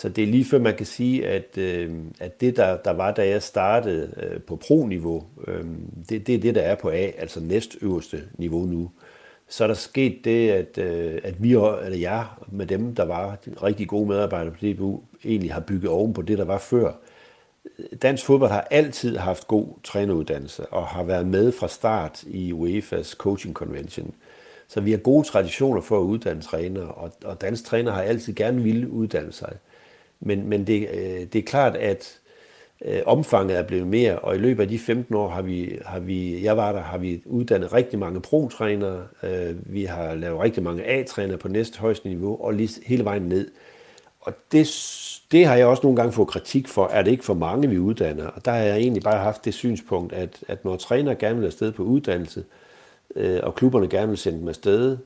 Speaker 3: Så det er lige før man kan sige, at, øh, at det, der, der var, da jeg startede øh, på pro-niveau, øh, det, det er det, der er på A, altså næstøverste niveau nu. Så er der sket det, at, øh, at vi, eller jeg, med dem, der var rigtig gode medarbejdere på DBU, egentlig har bygget oven på det, der var før. Dansk fodbold har altid haft god træneruddannelse og har været med fra start i UEFA's coaching convention. Så vi har gode traditioner for at uddanne trænere, og, og dansk træner har altid gerne ville uddanne sig. Men, men det, øh, det er klart, at øh, omfanget er blevet mere, og i løbet af de 15 år har vi, har vi jeg var der, har vi uddannet rigtig mange pro-trænere, øh, vi har lavet rigtig mange A-trænere på næste højeste niveau, og lige hele vejen ned. Og det, det har jeg også nogle gange fået kritik for, er det ikke for mange, vi uddanner. Og der har jeg egentlig bare haft det synspunkt, at, at når trænere gerne vil afsted på uddannelse, øh, og klubberne gerne vil sende dem afsted,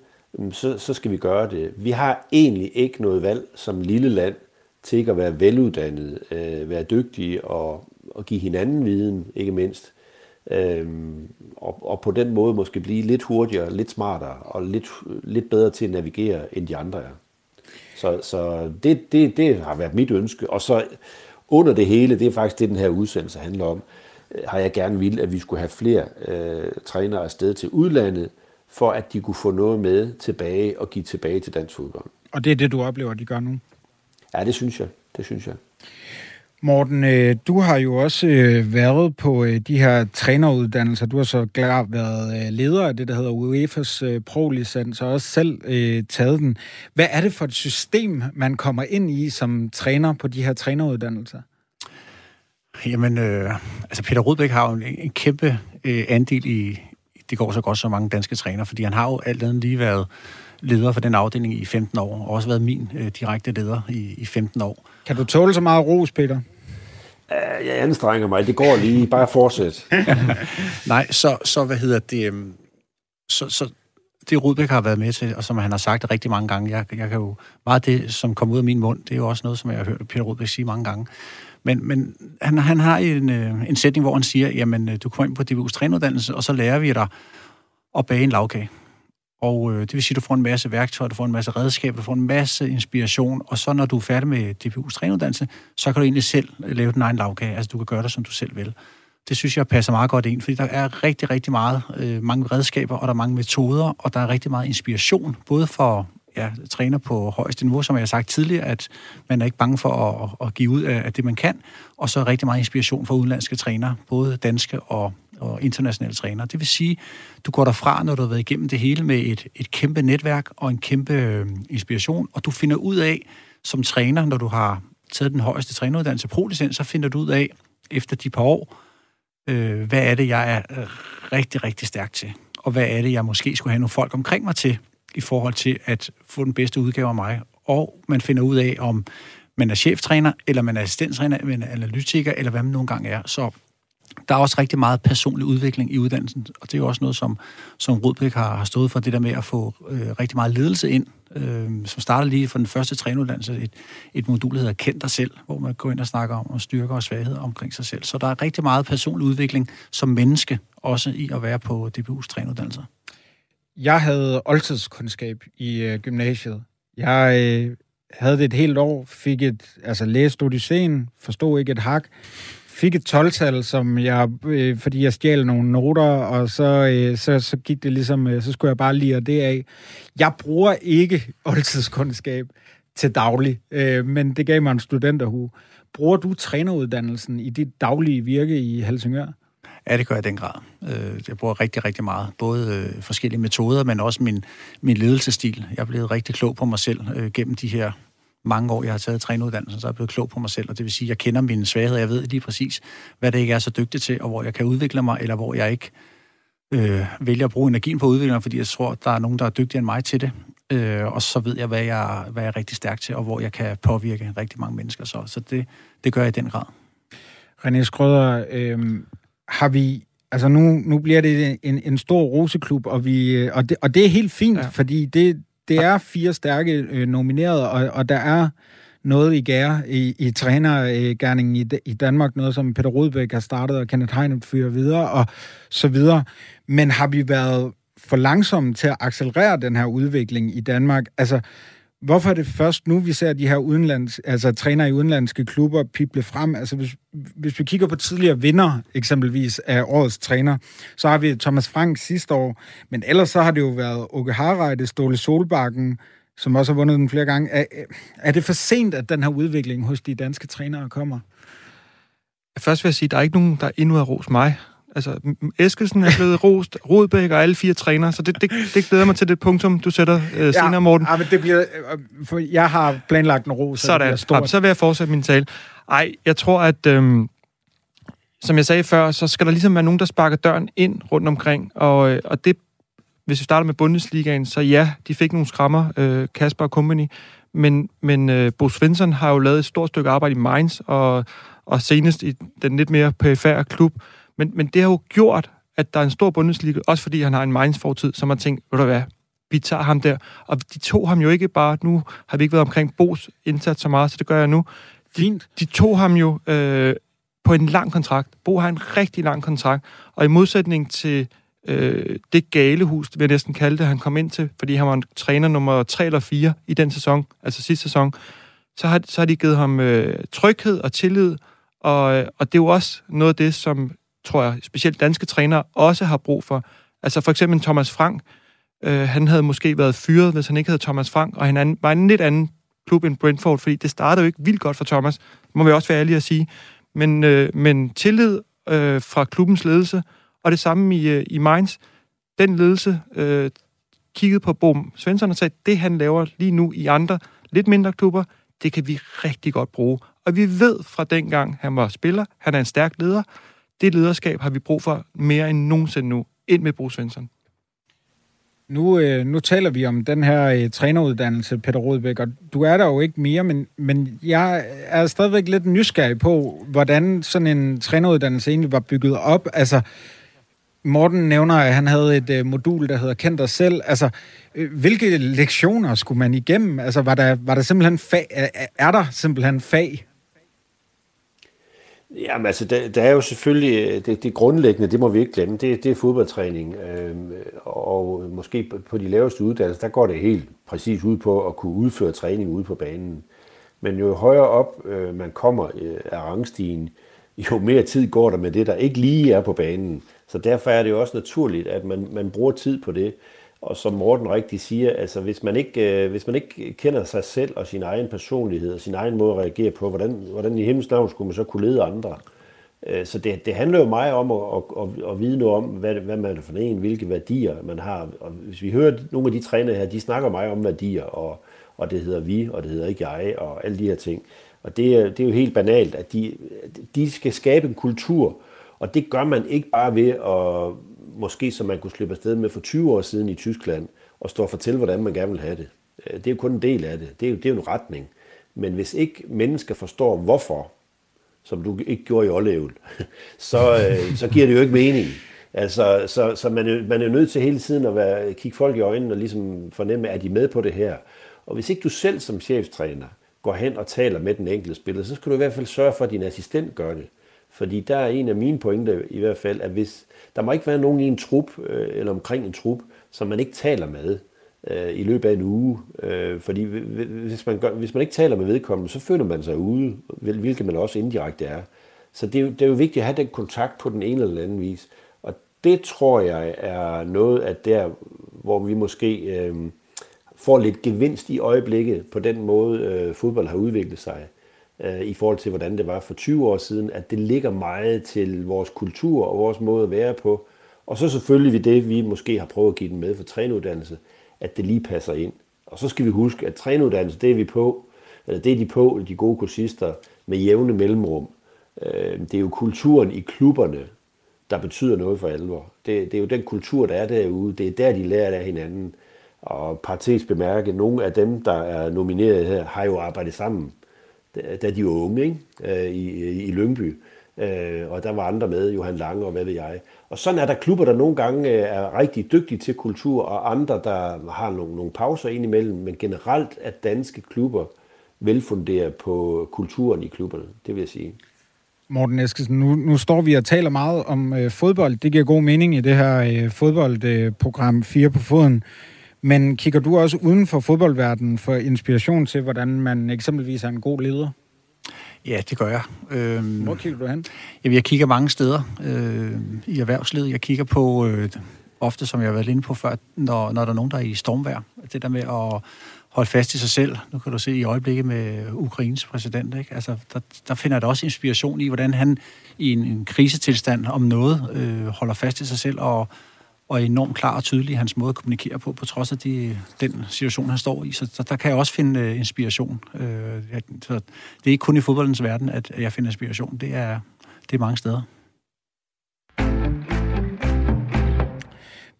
Speaker 3: så, så skal vi gøre det. Vi har egentlig ikke noget valg som lille land til ikke at være veluddannet, øh, være dygtige og, og give hinanden viden, ikke mindst. Øhm, og, og på den måde måske blive lidt hurtigere, lidt smartere og lidt, lidt bedre til at navigere, end de andre er. Så, så det, det, det har været mit ønske. Og så under det hele, det er faktisk det, den her udsendelse handler om, øh, har jeg gerne vil, at vi skulle have flere øh, trænere afsted til udlandet, for at de kunne få noget med tilbage og give tilbage til dansk fodbold.
Speaker 1: Og det er det, du oplever, de gør nu?
Speaker 3: Ja, det synes jeg. Det synes jeg.
Speaker 1: Morten, øh, du har jo også øh, været på øh, de her træneruddannelser. Du har så klart været leder af det, der hedder UEFA's pro-licens, og også selv taget den. Hvad er det for et system, man kommer ind i som træner på de her træneruddannelser?
Speaker 4: Jamen, øh, altså Peter Rudbæk har jo en, en kæmpe øh, andel i, det går så godt så mange danske træner, fordi han har jo alt andet lige været leder for den afdeling i 15 år, og også været min øh, direkte leder i, i 15 år.
Speaker 1: Kan du tåle så meget ros, Peter?
Speaker 3: Uh, jeg anstrenger mig. Det går lige. Bare fortsæt.
Speaker 4: Nej, så, så hvad hedder det... Um, så, så det Rudbæk har været med til, og som han har sagt rigtig mange gange, jeg, jeg kan jo, meget af det, som kommer ud af min mund, det er jo også noget, som jeg har hørt Peter Rudbæk sige mange gange. Men, men han, han har en, øh, en sætning, hvor han siger, jamen, øh, du kommer ind på DBU's trænuddannelse, og så lærer vi dig at bage en lavkage. Og øh, det vil sige, at du får en masse værktøjer, du får en masse redskaber, du får en masse inspiration, og så når du er færdig med DPU's trænuddannelse, så kan du egentlig selv øh, lave din egen lavkage. Altså du kan gøre det, som du selv vil. Det synes jeg passer meget godt ind, fordi der er rigtig, rigtig meget, øh, mange redskaber, og der er mange metoder, og der er rigtig meget inspiration, både for ja, træner på højeste niveau, som jeg har sagt tidligere, at man er ikke bange for at, at give ud af, det, man kan, og så rigtig meget inspiration fra udenlandske trænere, både danske og og internationale trænere. Det vil sige, du går derfra, når du har været igennem det hele med et, et kæmpe netværk og en kæmpe øh, inspiration, og du finder ud af, som træner, når du har taget den højeste træneruddannelse, pro-licens, så finder du ud af, efter de par år, øh, hvad er det, jeg er øh, rigtig, rigtig stærk til, og hvad er det, jeg måske skulle have nogle folk omkring mig til, i forhold til at få den bedste udgave af mig. Og man finder ud af, om man er cheftræner, eller man er assistenttræner, eller man er analytiker, eller hvad man nogle gange er. Så der er også rigtig meget personlig udvikling i uddannelsen, og det er jo også noget, som, som Rudbæk har, har stået for, det der med at få øh, rigtig meget ledelse ind, øh, som starter lige fra den første trænuddannelse, et, et modul, der hedder Kend dig selv, hvor man går ind og snakker om styrker og svagheder omkring sig selv. Så der er rigtig meget personlig udvikling som menneske, også i at være på DBU's trænuddannelser.
Speaker 1: Jeg havde oldtidskundskab i øh, gymnasiet. Jeg øh, havde det et helt år, fik et, altså læste Odysseen, forstod ikke et hak, fik et 12-tal, som jeg, øh, fordi jeg stjal nogle noter, og så, øh, så, så gik det ligesom, øh, så skulle jeg bare lide det af. Jeg bruger ikke oldtidskundskab til daglig, øh, men det gav mig en studenterhue. Bruger du træneruddannelsen i dit daglige virke i Helsingør?
Speaker 4: Ja, det gør jeg i den grad. Øh, jeg bruger rigtig, rigtig meget. Både øh, forskellige metoder, men også min, min ledelsestil. Jeg er blevet rigtig klog på mig selv øh, gennem de her mange år, jeg har taget træneruddannelsen, så er jeg blevet klog på mig selv, og det vil sige, at jeg kender mine svagheder, jeg ved lige præcis, hvad det ikke er så dygtig til, og hvor jeg kan udvikle mig, eller hvor jeg ikke øh, vælger at bruge energien på at udvikle mig, fordi jeg tror, der er nogen, der er dygtigere end mig til det. Øh, og så ved jeg hvad, jeg, hvad jeg er rigtig stærk til, og hvor jeg kan påvirke rigtig mange mennesker. Så, så det, det gør jeg i den grad.
Speaker 1: René Skrøder, øh, har vi Altså nu, nu bliver det en, en stor roseklub, og, vi, og, det, og det er helt fint, ja. fordi det, det er fire stærke øh, nominerede, og, og der er noget i gære i, i trænergærningen i, i Danmark, noget som Peter Rodbæk har startet, og Kenneth Heine fyrer videre, og så videre. Men har vi været for langsomme til at accelerere den her udvikling i Danmark? Altså, Hvorfor er det først nu, vi ser de her udenlands, altså træner i udenlandske klubber pible frem? Altså hvis, hvis vi kigger på tidligere vinder, eksempelvis af årets træner, så har vi Thomas Frank sidste år, men ellers så har det jo været Åke Harreide, Ståle Solbakken, som også har vundet den flere gange. Er, er det for sent, at den her udvikling hos de danske trænere kommer?
Speaker 2: Først vil jeg sige, at der er ikke nogen, der endnu har ros mig Altså, Eskelsen er blevet rost, Rodbæk og alle fire trænere, så det, det, det glæder mig til det punktum, du sætter øh, senere, Morten.
Speaker 1: Ja, men det bliver... Øh, for jeg har planlagt en ro, så
Speaker 2: Sådan.
Speaker 1: det stort.
Speaker 2: Ja, så vil jeg fortsætte min tale. Ej, jeg tror, at... Øhm, som jeg sagde før, så skal der ligesom være nogen, der sparker døren ind rundt omkring. Og, øh, og det, hvis vi starter med Bundesligaen, så ja, de fik nogle skrammer, øh, Kasper og company. Men, men øh, Bo Svensson har jo lavet et stort stykke arbejde i Mainz, og, og senest i den lidt mere perifære klub. Men, men det har jo gjort, at der er en stor Bundesliga, også fordi han har en Mainz-fortid, som har tænkt, ved du hvad, vi tager ham der. Og de tog ham jo ikke bare, nu har vi ikke været omkring Bos indsats så meget, så det gør jeg nu.
Speaker 1: Fint.
Speaker 2: De tog ham jo øh, på en lang kontrakt. Bo har en rigtig lang kontrakt, og i modsætning til øh, det galehus, vil jeg næsten kalde det, han kom ind til, fordi han var en træner nummer 3 eller 4 i den sæson, altså sidste sæson, så har, så har de givet ham øh, tryghed og tillid, og, øh, og det er jo også noget af det, som tror jeg, specielt danske trænere også har brug for. Altså for eksempel Thomas Frank, øh, han havde måske været fyret, hvis han ikke havde Thomas Frank, og han var en lidt anden klub end Brentford, fordi det startede jo ikke vildt godt for Thomas, må vi også være ærlige at sige. Men, øh, men tillid øh, fra klubbens ledelse, og det samme i, øh, i Mainz, den ledelse øh, kiggede på Bom Svensson og sagde, det han laver lige nu i andre, lidt mindre klubber, det kan vi rigtig godt bruge. Og vi ved fra dengang, han var spiller, han er en stærk leder, det lederskab har vi brug for mere end nogensinde nu. Ind med Bo Svensson.
Speaker 1: Nu, øh, nu taler vi om den her øh, træneruddannelse, Peter Rodbæk, og du er der jo ikke mere, men, men jeg er stadigvæk lidt nysgerrig på, hvordan sådan en træneruddannelse egentlig var bygget op. Altså, Morten nævner, at han havde et øh, modul, der hedder Kend dig selv. Altså, øh, hvilke lektioner skulle man igennem? Altså, var der, var der simpelthen fag, er, er der simpelthen fag?
Speaker 3: Jamen altså, der, der er jo selvfølgelig, øh, det, det grundlæggende, det må vi ikke glemme, det, det er fodboldtræning. Øh, og måske på, på de laveste uddannelser, der går det helt præcis ud på at kunne udføre træning ude på banen. Men jo højere op øh, man kommer øh, af rangstigen, jo mere tid går der med det, der ikke lige er på banen. Så derfor er det jo også naturligt, at man, man bruger tid på det. Og som Morten rigtig siger, altså hvis man, ikke, øh, hvis man ikke kender sig selv og sin egen personlighed og sin egen måde at reagere på, hvordan, hvordan i himlens navn skulle man så kunne lede andre? Øh, så det, det handler jo meget om at, at, at vide noget om, hvad, hvad man er for en, hvilke værdier man har. Og hvis vi hører nogle af de trænere her, de snakker meget om værdier, og, og det hedder vi, og det hedder ikke jeg, og alle de her ting. Og det det er jo helt banalt, at de, de skal skabe en kultur, og det gør man ikke bare ved at, måske som man kunne slippe afsted med for 20 år siden i Tyskland, og stå og fortælle, hvordan man gerne vil have det. Øh, det er jo kun en del af det. Det er jo, det er jo en retning. Men hvis ikke mennesker forstår, hvorfor, som du ikke gjorde i Ålevel, så, øh, så giver det jo ikke mening. Altså, så, så man, er, man er nødt til hele tiden at være, kigge folk i øjnene og ligesom fornemme, at de med på det her. Og hvis ikke du selv som cheftræner går hen og taler med den enkelte spiller, så skal du i hvert fald sørge for, at din assistent gør det. Fordi der er en af mine pointer i hvert fald, at hvis der må ikke være nogen i en trup, øh, eller omkring en trup, som man ikke taler med øh, i løbet af en uge. Øh, fordi hvis man, gør, hvis man ikke taler med vedkommende, så føler man sig ude, hvilket man også indirekte er. Så det er, jo, det er jo vigtigt at have den kontakt på den ene eller anden vis. Og det tror jeg er noget af der, hvor vi måske øh, får lidt gevinst i øjeblikket på den måde, øh, fodbold har udviklet sig øh, i forhold til, hvordan det var for 20 år siden, at det ligger meget til vores kultur og vores måde at være på. Og så selvfølgelig vi det, vi måske har prøvet at give den med for trænuddannelse, at det lige passer ind. Og så skal vi huske, at trænuddannelse, det er vi på, eller det er de på, de gode kursister, med jævne mellemrum. Øh, det er jo kulturen i klubberne, der betyder noget for alvor. Det, det er jo den kultur, der er derude. Det er der, de lærer af hinanden. Og parentes bemærke, nogle af dem, der er nomineret her, har jo arbejdet sammen da de var unge ikke? Øh, I, i Lyngby. Øh, og der var andre med, Johan Lange og hvad ved jeg. Og sådan er der klubber, der nogle gange øh, er rigtig dygtige til kultur, og andre, der har nogle, nogle pauser indimellem. Men generelt er danske klubber velfunderet på kulturen i klubberne, det vil jeg sige.
Speaker 1: Morten Eskesen, nu, nu står vi og taler meget om øh, fodbold. Det giver god mening i det her øh, fodboldprogram øh, 4 på foden. Men kigger du også uden for fodboldverdenen for inspiration til, hvordan man eksempelvis er en god leder?
Speaker 4: Ja, det gør jeg.
Speaker 1: Øhm, Hvor kigger du hen?
Speaker 4: Jamen, jeg kigger mange steder øh, i erhvervslivet. Jeg kigger på, øh, ofte som jeg har været inde på før, når, når der er nogen, der er i stormvær. Det der med at holde fast i sig selv. Nu kan du se i øjeblikket med Ukraines præsident, ikke? Altså, der, der finder da også inspiration i, hvordan han i en, en krisetilstand om noget øh, holder fast i sig selv og, og er enormt klar og tydelig i hans måde at kommunikere på, på trods af de, den situation, han står i. Så, så der kan jeg også finde øh, inspiration. Øh, så det er ikke kun i fodboldens verden, at jeg finder inspiration. Det er, det er mange steder.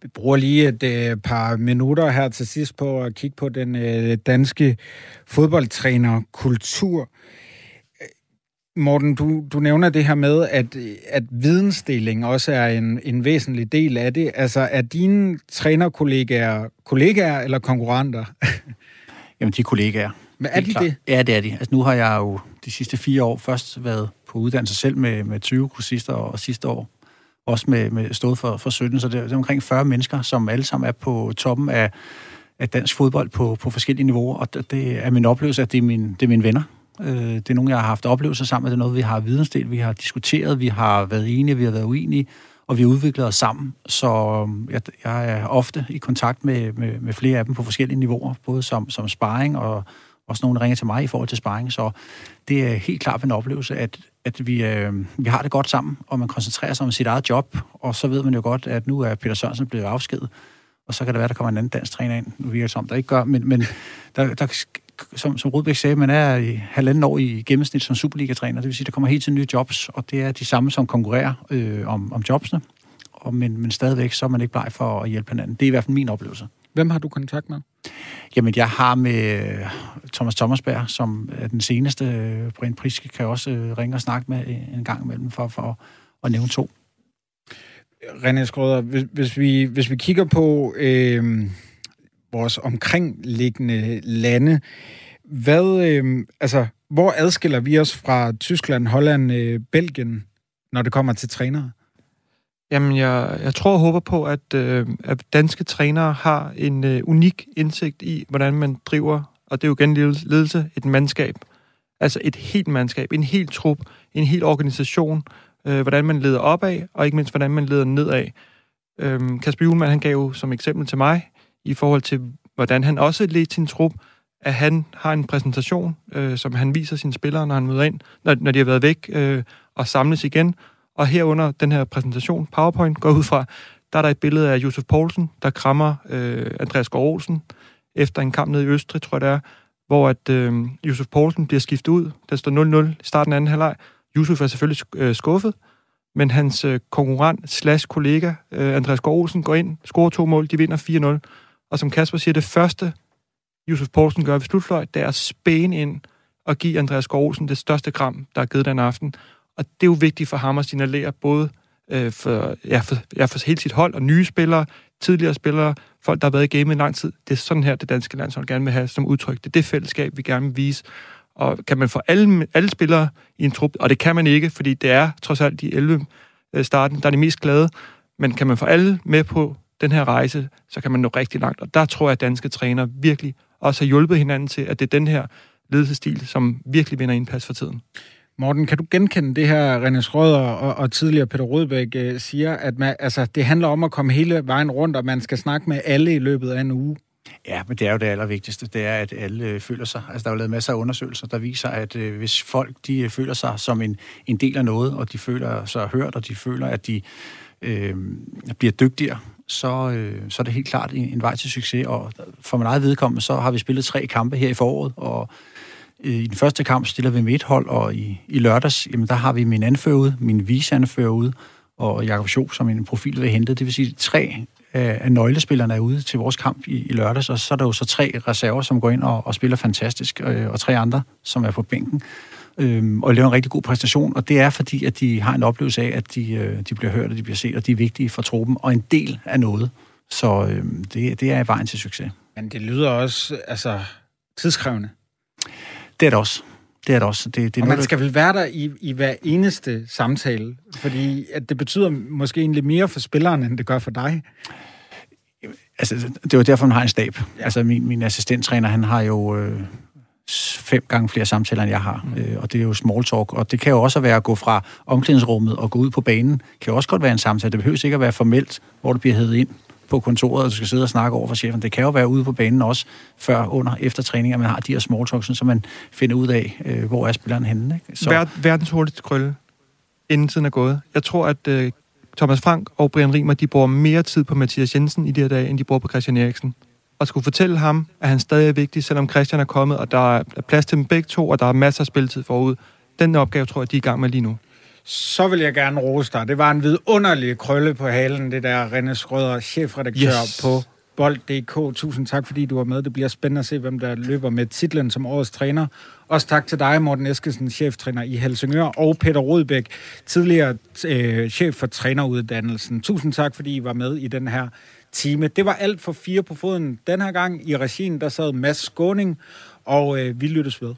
Speaker 1: Vi bruger lige et øh, par minutter her til sidst på at kigge på den øh, danske fodboldtrænerkultur. Morten, du, du nævner det her med, at, at vidensdeling også er en, en væsentlig del af det. Altså, er dine trænerkollegaer kollegaer eller konkurrenter?
Speaker 4: Jamen, de er kollegaer.
Speaker 1: Men er de
Speaker 4: klar.
Speaker 1: det?
Speaker 4: Ja, det er de. Altså, nu har jeg jo de sidste fire år først været på uddannelse selv med, med 20 kursister, og sidste år også med, med stået for, for 17, så det er, det er omkring 40 mennesker, som alle sammen er på toppen af, af dansk fodbold på, på forskellige niveauer, og det, det er min oplevelse, at det er, min, det er mine venner. Øh, det er nogen, jeg har haft oplevelser sammen med, det er noget, vi har vidensdelt, vi har diskuteret, vi har været enige, vi har været uenige, og vi har udviklet os sammen. Så øhm, jeg, jeg er ofte i kontakt med, med, med flere af dem på forskellige niveauer, både som, som sparring og også nogen, der ringer til mig i forhold til sparring. Så det er helt klart en oplevelse, at, at vi, øh, vi har det godt sammen, og man koncentrerer sig om sit eget job, og så ved man jo godt, at nu er Peter Sørensen blevet afskedet, og så kan det være, der kommer en anden dansk træner ind. Nu virker det som, der ikke gør, men, men der, der, som, som Rudbæk sagde, man er i halvanden år i gennemsnit som Superliga-træner, det vil sige, der kommer helt til nye jobs, og det er de samme, som konkurrerer øh, om, om jobsene, og, men, men stadigvæk så er man ikke bleg for at hjælpe hinanden. Det er i hvert fald min oplevelse.
Speaker 1: Hvem har du kontakt med?
Speaker 4: Jamen, jeg har med Thomas Thomasberg, som er den seneste. Brian Priske kan også øh, ringe og snakke med en gang imellem for, for at nævne to.
Speaker 1: René Skrøder, hvis, hvis, vi, hvis vi kigger på øh, vores omkringliggende lande, hvad, øh, altså, hvor adskiller vi os fra Tyskland, Holland, øh, Belgien, når det kommer til trænere?
Speaker 2: Jamen, jeg, jeg tror og håber på, at, øh, at danske trænere har en øh, unik indsigt i, hvordan man driver, og det er jo igen ledelse, et mandskab. Altså et helt mandskab, en helt trup, en helt organisation, øh, hvordan man leder opad, og ikke mindst, hvordan man leder nedad. Øh, Kasper Juhlmann, han gav jo som eksempel til mig, i forhold til, hvordan han også ledte sin trup, at han har en præsentation, øh, som han viser sine spillere, når han møder ind, når, når de har været væk øh, og samles igen, og herunder den her præsentation, PowerPoint, går ud fra, der er der et billede af Josef Poulsen, der krammer øh, Andreas Gård Olsen efter en kamp nede i Østrig, tror jeg det er, hvor at øh, Josef Poulsen bliver skiftet ud. Der står 0-0 i starten af anden halvleg. Josef er selvfølgelig øh, skuffet, men hans øh, konkurrent slash kollega, øh, Andreas Gård Olsen, går ind, scorer to mål, de vinder 4-0. Og som Kasper siger, det første, Josef Poulsen gør ved slutfløjt, det er at spæne ind og give Andreas Gård det største kram, der er givet den aften. Og det er jo vigtigt for ham at signalere både øh, for, ja, for, ja, for hele sit hold og nye spillere, tidligere spillere, folk, der har været i gamet i lang tid. Det er sådan her, det danske landshold gerne vil have som udtryk. Det er det fællesskab, vi gerne vil vise. Og kan man få alle, alle spillere i en trup, og det kan man ikke, fordi det er trods alt de 11 øh, starten, der er de mest glade, men kan man få alle med på den her rejse, så kan man nå rigtig langt. Og der tror jeg, at danske træner virkelig også har hjulpet hinanden til, at det er den her ledelsestil, som virkelig vinder indpas for tiden.
Speaker 1: Morten, kan du genkende det her, René Schrøder og, og tidligere Peter Rødbæk øh, siger, at man, altså, det handler om at komme hele vejen rundt, og man skal snakke med alle i løbet af en uge?
Speaker 4: Ja, men det er jo det allervigtigste, det er, at alle øh, føler sig. Altså, der er jo lavet masser af undersøgelser, der viser, at øh, hvis folk de øh, føler sig som en, en del af noget, og de føler sig hørt, og de føler, at de øh, bliver dygtigere, så, øh, så er det helt klart en, en vej til succes. Og for min eget vedkommende, så har vi spillet tre kampe her i foråret, og Øh, I den første kamp stiller vi med et hold, og i, i lørdags, jamen, der har vi min anfører ude, min viseanfører ude, og Jakob Schob som en profil vil hente. Det vil sige, tre af nøglespillerne er ude til vores kamp i, i lørdags, og så er der jo så tre reserver, som går ind og, og spiller fantastisk, øh, og tre andre, som er på bænken, øh, og laver en rigtig god præstation. Og det er fordi, at de har en oplevelse af, at de, øh, de bliver hørt, og de bliver set, og de er vigtige for truppen, og en del af noget. Så øh, det, det er vejen til succes.
Speaker 1: Men det lyder også altså, tidskrævende.
Speaker 4: Det er det også. Det er det også. Det, det er
Speaker 1: og man skal vel være der i, i hver eneste samtale, fordi at det betyder måske egentlig mere for spilleren, end det gør for dig.
Speaker 4: Altså, det var derfor, man har en stab. Ja. Altså, min, min assistenttræner, han har jo øh, fem gange flere samtaler, end jeg har. Mm. Øh, og det er jo small talk. Og det kan jo også være at gå fra omklædningsrummet og gå ud på banen. Det kan jo også godt være en samtale. Det behøver ikke at være formelt, hvor du bliver hævet ind på kontoret, og du skal sidde og snakke over for chefen. Det kan jo være ude på banen også, før, under, efter træning, at man har de her small talks, så man finder ud af, øh, hvor er spilleren henne. Ikke?
Speaker 2: Så. Ver- verdens hurtigste krølle, inden tiden er gået. Jeg tror, at øh, Thomas Frank og Brian Riemer, de bruger mere tid på Mathias Jensen i de her dage, end de bruger på Christian Eriksen. Og skulle fortælle ham, at han stadig er vigtig, selvom Christian er kommet, og der er plads til dem begge to, og der er masser af spilletid forud. Den opgave tror jeg, de er i gang med lige nu.
Speaker 1: Så vil jeg gerne rose dig. Det var en vidunderlig krølle på halen, det der René Skrøder, chefredaktør yes. på Bold.dk. Tusind tak, fordi du var med. Det bliver spændende at se, hvem der løber med titlen som årets træner. Også tak til dig, Morten Eskesen, cheftræner i Helsingør, og Peter Rodbæk, tidligere øh, chef for træneruddannelsen. Tusind tak, fordi I var med i den her time. Det var alt for fire på foden den her gang. I regien, der sad Mads Skåning, og øh, vi lyttes ved.